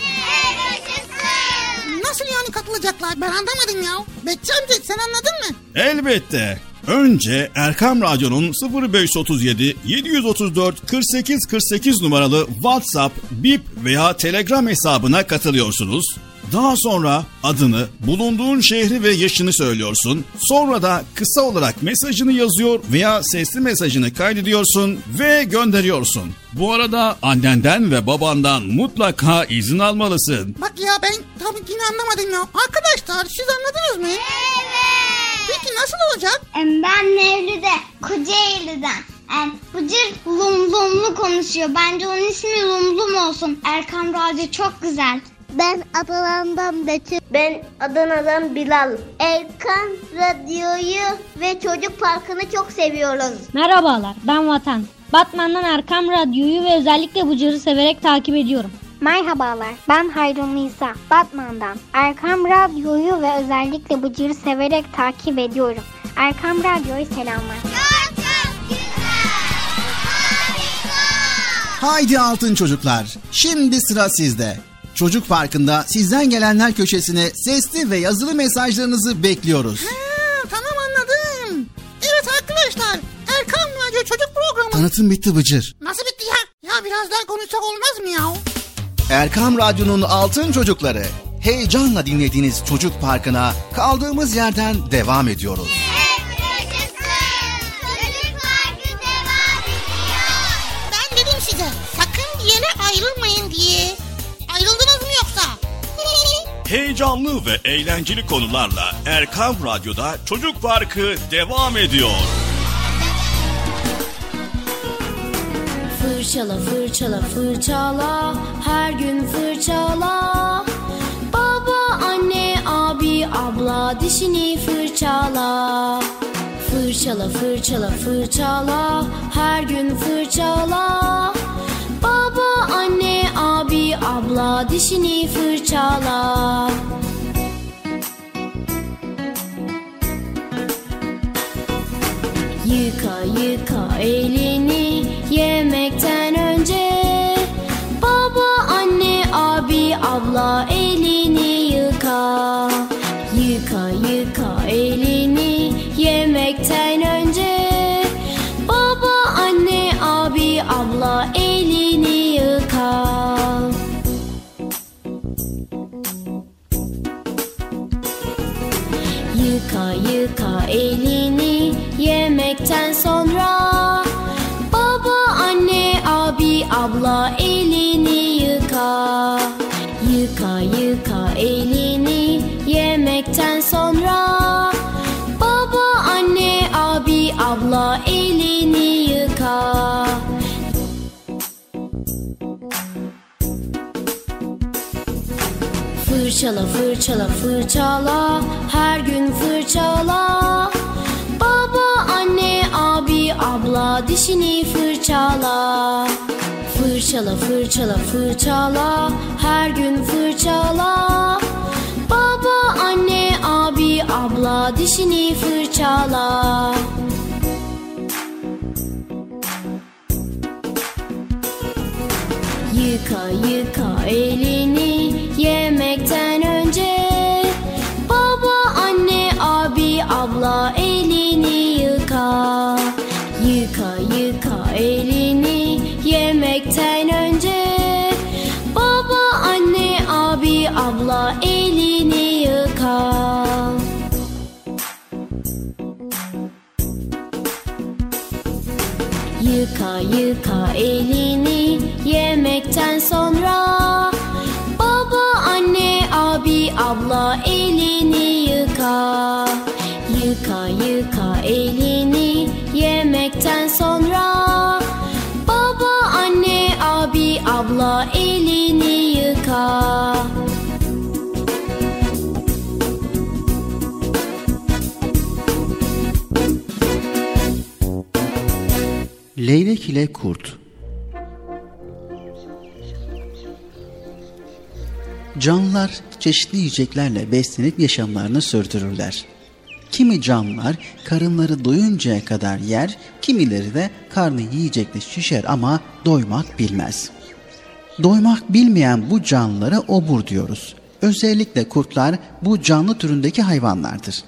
Nasıl yani katılacaklar ben anlamadım ya. Bekçi amca sen anladın mı? Elbette. Önce Erkam Radyo'nun 0537 734 48 48 numaralı WhatsApp, Bip veya Telegram hesabına katılıyorsunuz. Daha sonra adını, bulunduğun şehri ve yaşını söylüyorsun. Sonra da kısa olarak mesajını yazıyor veya sesli mesajını kaydediyorsun ve gönderiyorsun. Bu arada annenden ve babandan mutlaka izin almalısın. Bak ya ben tabii yine anlamadım ya. Arkadaşlar siz anladınız mı? Evet. Peki nasıl olacak? Ben Mevlüt'e Kocaeli'den. Em, Bıcır lum lumlu konuşuyor. Bence onun ismi lum lum olsun. Erkam Radyo çok güzel. Ben Adana'dan Betül. Ben Adana'dan Bilal. Erkan Radyo'yu ve Çocuk Parkı'nı çok seviyoruz. Merhabalar ben Vatan. Batman'dan Erkam Radyo'yu ve özellikle Bıcır'ı severek takip ediyorum. Merhabalar, ben Hayrun Nisa, Batman'dan. Erkam Radyo'yu ve özellikle Bıcır'ı severek takip ediyorum. Erkam Radyo'yu selamlar. Haydi altın çocuklar. Şimdi sıra sizde. Çocuk Parkı'nda sizden gelenler köşesine sesli ve yazılı mesajlarınızı bekliyoruz. Ha, tamam anladım. Evet arkadaşlar Erkan Radyo Çocuk Programı. Tanıtım bitti Bıcır. Nasıl bitti ya? Ya biraz daha konuşsak olmaz mı ya? Erkam Radyo'nun altın çocukları. Heyecanla dinlediğiniz Çocuk Parkı'na kaldığımız yerden devam ediyoruz. Ben dedim size sakın bir yere ayrılmayın diye. Ayrıldınız mı yoksa? (laughs) Heyecanlı ve eğlenceli konularla Erkam Radyo'da Çocuk Parkı devam ediyor. Fırçala fırçala fırçala. Her gün fırçala. Baba anne abi abla dişini fırçala. Fırçala fırçala fırçala. Her gün fırçala. Baba anne abi abla dişini fırçala. Yıka yıka elini fırçala fırçala her gün fırçala. Baba anne abi abla dişini fırçala. Fırçala fırçala fırçala her gün fırçala. Baba anne abi abla dişini fırçala. Yıka yıka elini. Elini yemekten sonra. Baba, anne, abi, abla elini yıka. Yıka yıka elini yemekten sonra. Baba, anne, abi, abla elini yıka. Leylek ile Kurt Canlılar çeşitli yiyeceklerle beslenip yaşamlarını sürdürürler. Kimi canlılar karınları doyuncaya kadar yer, kimileri de karnı yiyecekle şişer ama doymak bilmez. Doymak bilmeyen bu canlılara obur diyoruz. Özellikle kurtlar bu canlı türündeki hayvanlardır.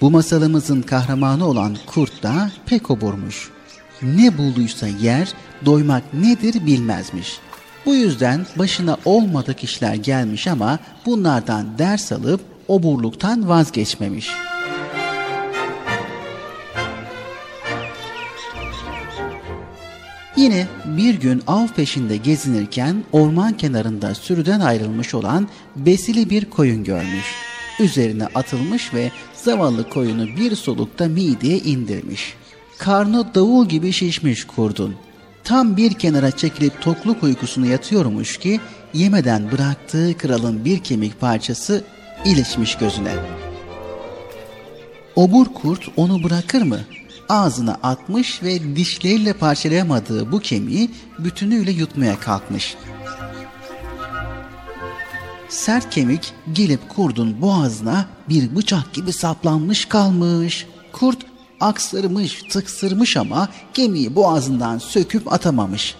Bu masalımızın kahramanı olan kurt da pek oburmuş. Ne bulduysa yer, doymak nedir bilmezmiş. Bu yüzden başına olmadık işler gelmiş ama bunlardan ders alıp oburluktan vazgeçmemiş. Yine bir gün av peşinde gezinirken orman kenarında sürüden ayrılmış olan besili bir koyun görmüş. Üzerine atılmış ve zavallı koyunu bir solukta mideye indirmiş. Karnı davul gibi şişmiş kurdun. Tam bir kenara çekilip tokluk uykusunu yatıyormuş ki yemeden bıraktığı kralın bir kemik parçası ilişmiş gözüne. Obur kurt onu bırakır mı? Ağzına atmış ve dişleriyle parçalayamadığı bu kemiği bütünüyle yutmaya kalkmış. Sert kemik gelip kurdun boğazına bir bıçak gibi saplanmış kalmış. Kurt aksırmış, tıksırmış ama gemiyi boğazından söküp atamamış.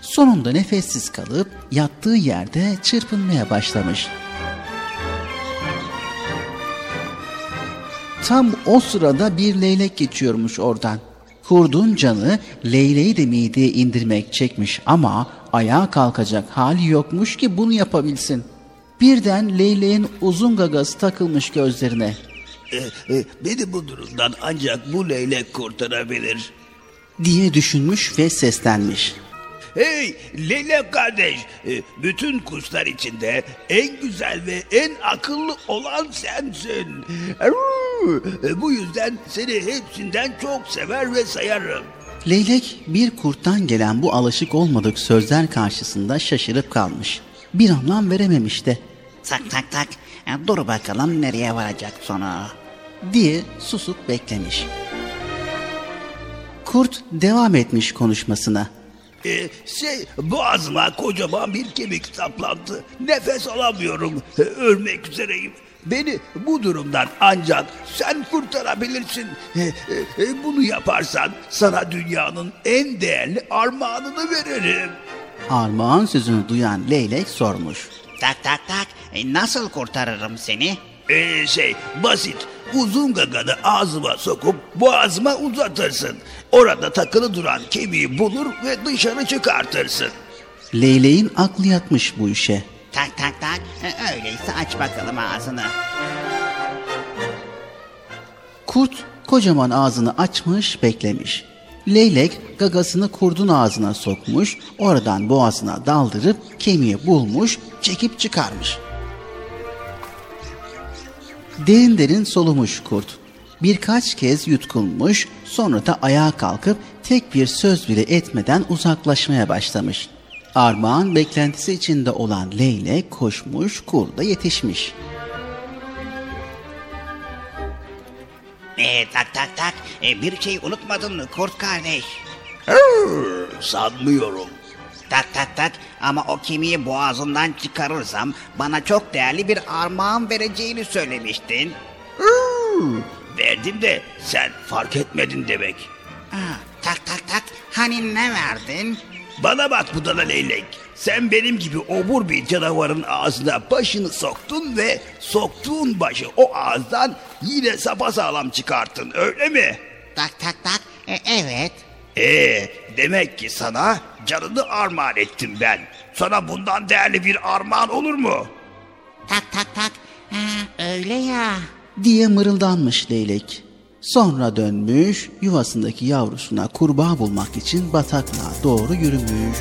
Sonunda nefessiz kalıp yattığı yerde çırpınmaya başlamış. Tam o sırada bir leylek geçiyormuş oradan. Kurdun canı leyleği de mideye indirmek çekmiş ama ayağa kalkacak hali yokmuş ki bunu yapabilsin. Birden leyleğin uzun gagası takılmış gözlerine. E, e, beni bu durumdan ancak bu leylek kurtarabilir. diye düşünmüş ve seslenmiş. Hey leylek kardeş, e, bütün kuşlar içinde en güzel ve en akıllı olan sensin. Bu yüzden seni hepsinden çok sever ve sayarım. Leylek bir kurttan gelen bu alışık olmadık sözler karşısında şaşırıp kalmış. Bir anlam verememiş de. Tak tak tak. Dur bakalım nereye varacak sonra. diye susup beklemiş. Kurt devam etmiş konuşmasına. E, şey boğazıma kocaman bir kemik saplandı. Nefes alamıyorum. E, ölmek üzereyim. Beni bu durumdan ancak sen kurtarabilirsin. E, e, e, bunu yaparsan sana dünyanın en değerli armağanını veririm. Armağan sözünü duyan leylek sormuş. Tak tak tak. E, Nasıl kurtarırım seni? Ee, şey basit. Uzun gaganı ağzıma sokup boğazıma uzatırsın. Orada takılı duran kemiği bulur ve dışarı çıkartırsın. Leyleğin aklı yatmış bu işe. Tak tak tak. E, Öyleyse aç bakalım ağzını. Kurt kocaman ağzını açmış beklemiş. Leylek gagasını kurdun ağzına sokmuş, oradan boğazına daldırıp kemiği bulmuş, çekip çıkarmış. Derin derin solumuş kurt. Birkaç kez yutkunmuş, sonra da ayağa kalkıp tek bir söz bile etmeden uzaklaşmaya başlamış. Armağan beklentisi içinde olan leylek koşmuş, kurda yetişmiş. E, tak tak tak. E, bir şey unutmadın mı kurt kardeş? sanmıyorum. Tak tak tak ama o kemiği boğazından çıkarırsam bana çok değerli bir armağan vereceğini söylemiştin. Hmm, verdim de sen fark etmedin demek. Aa, tak tak tak hani ne verdin? Bana bak budala leylek. Sen benim gibi obur bir canavarın ağzına başını soktun ve soktuğun başı o ağızdan yine sapasağlam çıkarttın öyle mi? Tak tak tak e, evet. Ee, demek ki sana canını armağan ettim ben. Sana bundan değerli bir armağan olur mu? Tak tak tak. Ha, öyle ya. Diye mırıldanmış leylek. Sonra dönmüş, yuvasındaki yavrusuna kurbağa bulmak için bataklığa doğru yürümüş.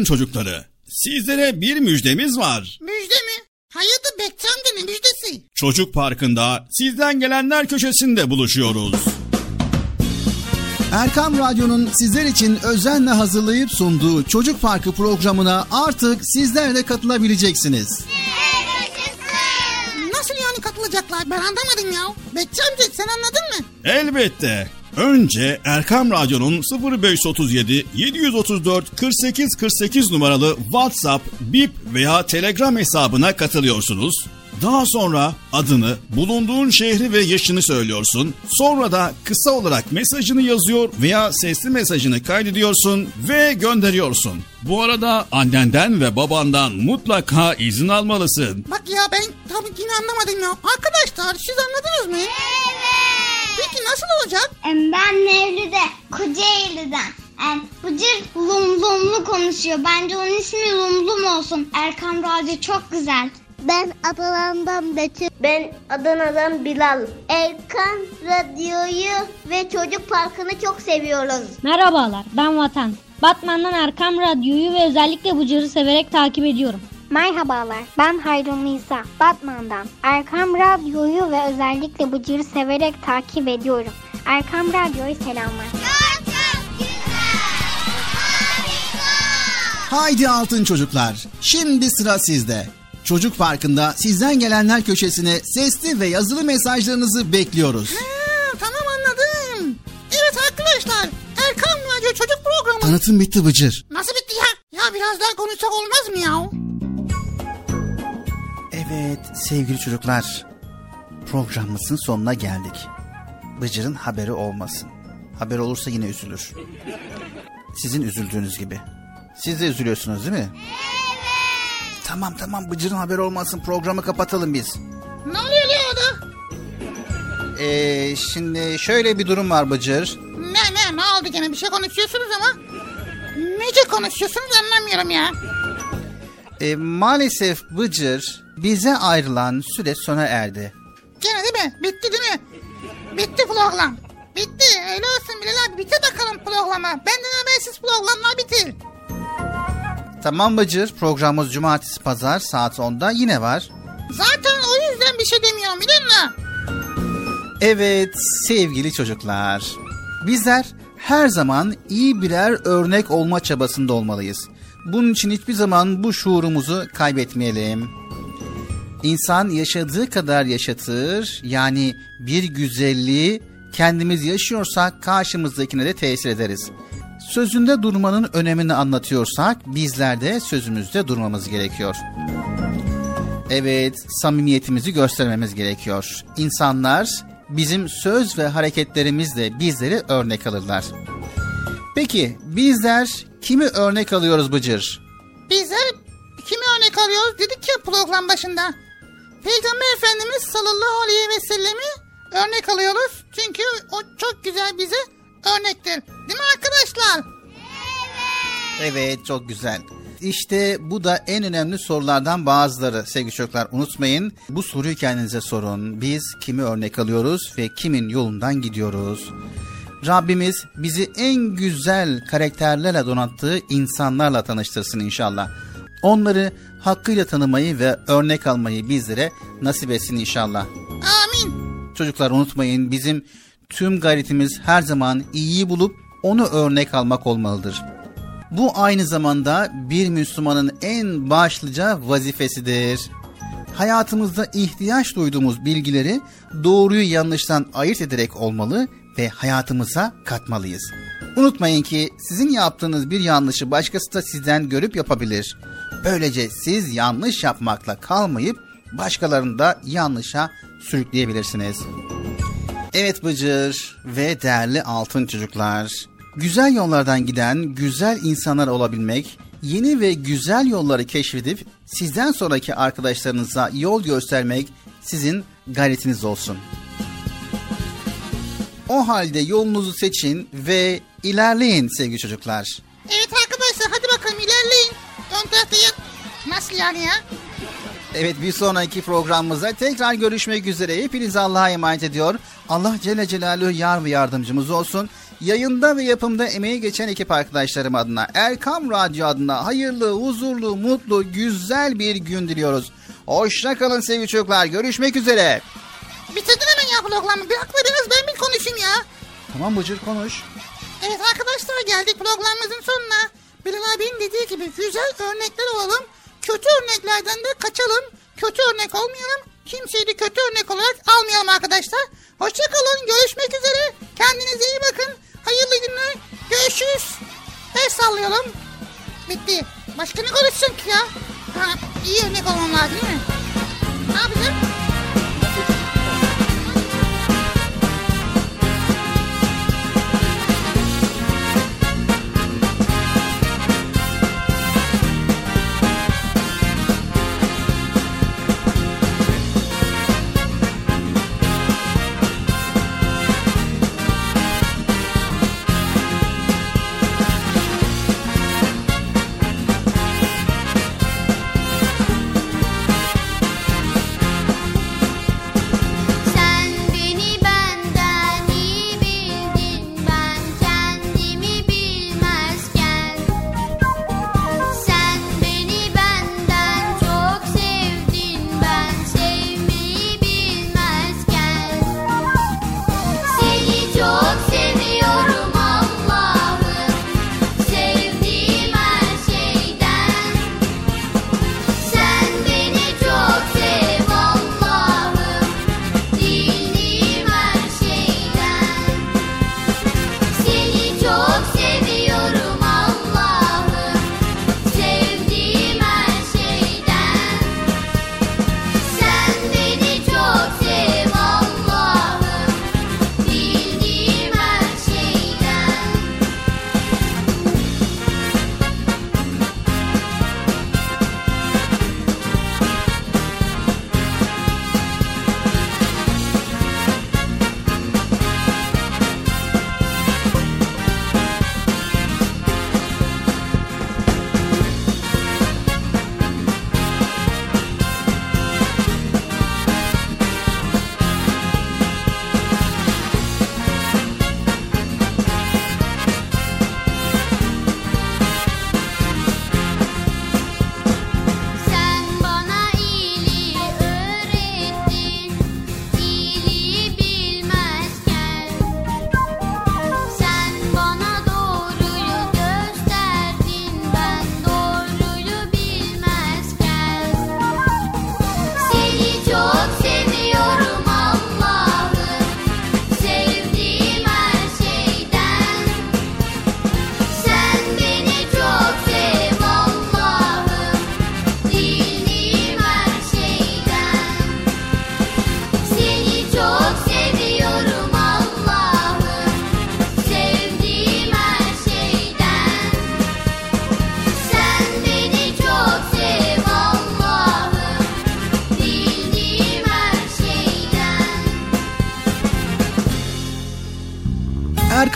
Hanım çocukları, sizlere bir müjdemiz var. Müjde mi? Hayatı Bekçam'da ne müjdesi? Çocuk Parkı'nda sizden gelenler köşesinde buluşuyoruz. Erkam Radyo'nun sizler için özenle hazırlayıp sunduğu Çocuk Parkı programına artık sizler de katılabileceksiniz. Nasıl yani katılacaklar ben anlamadım ya. Bekçi sen anladın mı? Elbette. Önce Erkam Radyo'nun 0537 734 48 48 numaralı WhatsApp, bip veya Telegram hesabına katılıyorsunuz. Daha sonra adını, bulunduğun şehri ve yaşını söylüyorsun. Sonra da kısa olarak mesajını yazıyor veya sesli mesajını kaydediyorsun ve gönderiyorsun. Bu arada annenden ve babandan mutlaka izin almalısın. Bak ya ben tabii ki anlamadım ya. Arkadaşlar siz anladınız mı? Evet. Peki nasıl olacak? Ben Nevli'de, Kocaeli'den. Yani Bıcır Lumlumlu konuşuyor. Bence onun ismi Lumlum olsun. Erkan Radyo çok güzel. Ben Adana'dan Betül. Ben Adana'dan Bilal. Erkan Radyo'yu ve Çocuk Parkı'nı çok seviyoruz. Merhabalar ben Vatan. Batman'dan Erkan Radyo'yu ve özellikle Bıcır'ı severek takip ediyorum. Merhabalar, ben Hayrun Nisa, Batman'dan. Erkam Radyo'yu ve özellikle Bıcır'ı severek takip ediyorum. Erkam Radyo'ya selamlar. Haydi altın çocuklar. Şimdi sıra sizde. Çocuk Parkı'nda sizden gelenler köşesine sesli ve yazılı mesajlarınızı bekliyoruz. Ha, tamam anladım. Evet arkadaşlar Erkan Radyo Çocuk Programı. Tanıtım bitti Bıcır. Nasıl bitti ya? Ya biraz daha konuşsak olmaz mı ya? Evet sevgili çocuklar. Programımızın sonuna geldik. Bıcır'ın haberi olmasın. Haber olursa yine üzülür. Sizin üzüldüğünüz gibi. Siz de üzülüyorsunuz değil mi? Evet. Tamam tamam Bıcır'ın haberi olmasın programı kapatalım biz. Ne oluyor ya orada? Ee, şimdi şöyle bir durum var Bıcır. Ne ne ne oldu gene bir şey konuşuyorsunuz ama. Nece konuşuyorsunuz anlamıyorum ya. Ee, maalesef Bıcır bize ayrılan süre sona erdi. Gene değil mi? Bitti değil mi? Bitti program. Bitti. Öyle olsun Bilal abi. Bitir bakalım programı. Benden habersiz programlar bitir. Tamam Bıcır programımız cumartesi pazar saat 10'da yine var. Zaten o yüzden bir şey demiyorum biliyor musun? Evet sevgili çocuklar. Bizler her zaman iyi birer örnek olma çabasında olmalıyız. Bunun için hiçbir zaman bu şuurumuzu kaybetmeyelim. İnsan yaşadığı kadar yaşatır. Yani bir güzelliği kendimiz yaşıyorsak karşımızdakine de tesir ederiz. Sözünde durmanın önemini anlatıyorsak bizler de sözümüzde durmamız gerekiyor. Evet, samimiyetimizi göstermemiz gerekiyor. İnsanlar bizim söz ve hareketlerimizle bizleri örnek alırlar. Peki bizler kimi örnek alıyoruz Bıcır? Bizler kimi örnek alıyoruz dedik ya program başında. Peygamber Efendimiz sallallahu aleyhi ve sellemi örnek alıyoruz. Çünkü o çok güzel bize örnektir. Değil mi arkadaşlar? Evet çok güzel. İşte bu da en önemli sorulardan bazıları sevgili çocuklar. Unutmayın bu soruyu kendinize sorun. Biz kimi örnek alıyoruz ve kimin yolundan gidiyoruz? Rabbimiz bizi en güzel karakterlerle donattığı insanlarla tanıştırsın inşallah. Onları hakkıyla tanımayı ve örnek almayı bizlere nasip etsin inşallah. Amin. Çocuklar unutmayın bizim tüm gayretimiz her zaman iyiyi bulup onu örnek almak olmalıdır. Bu aynı zamanda bir Müslümanın en başlıca vazifesidir. Hayatımızda ihtiyaç duyduğumuz bilgileri doğruyu yanlıştan ayırt ederek olmalı ve hayatımıza katmalıyız. Unutmayın ki sizin yaptığınız bir yanlışı başkası da sizden görüp yapabilir. Böylece siz yanlış yapmakla kalmayıp başkalarını da yanlışa sürükleyebilirsiniz. Evet Bıcır ve değerli altın çocuklar. Güzel yollardan giden güzel insanlar olabilmek, yeni ve güzel yolları keşfedip sizden sonraki arkadaşlarınıza yol göstermek sizin gayretiniz olsun. O halde yolunuzu seçin ve ilerleyin sevgili çocuklar. Evet arkadaşlar hadi bakalım ilerleyin. Ön. Nasıl yani ya? Evet bir sonraki programımızda tekrar görüşmek üzere. Hepinizi Allah'a emanet ediyor. Allah Celle Celaluhu yar ve yardımcımız olsun. Yayında ve yapımda emeği geçen ekip arkadaşlarım adına, Erkam Radyo adına hayırlı, huzurlu, mutlu, güzel bir gün diliyoruz. Hoşça kalın sevgili çocuklar. Görüşmek üzere. Bitirdin hemen ya programı. Bir haklı biraz ben bir konuşayım ya. Tamam Bıcır konuş. Evet arkadaşlar geldik programımızın sonuna. Bilal abinin dediği gibi güzel örnekler olalım. Kötü örneklerden de kaçalım. Kötü örnek olmayalım. Kimseyi de kötü örnek olarak almayalım arkadaşlar. Hoşçakalın. Görüşmek üzere. Kendinize iyi bakın. Hayırlı günler. Görüşürüz. El sallayalım. Bitti. Başka ne konuşacağım ki ya? Ha, iyi örnek olmam lazım değil mi? Ne yapacağım?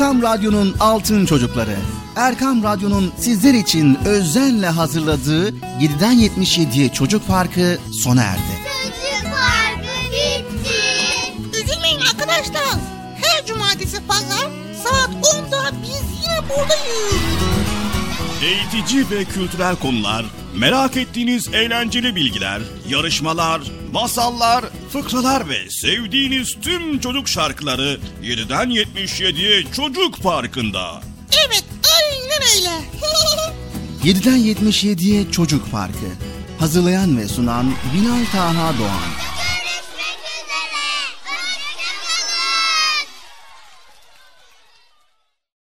Erkam Radyo'nun Altın Çocukları. Erkam Radyo'nun sizler için özenle hazırladığı 7'den 77'ye Çocuk Parkı sona erdi. Çocuk Parkı bitti. Üzülmeyin arkadaşlar. Her cumartesi pazar saat 10'da biz yine buradayız. Eğitici ve kültürel konular, merak ettiğiniz eğlenceli bilgiler, yarışmalar, masallar, fıkralar ve sevdiğiniz tüm çocuk şarkıları 7'den 77'ye Çocuk Parkı'nda. Evet aynen öyle. 7'den 77'ye Çocuk Parkı. Hazırlayan ve sunan Bilal Taha Doğan.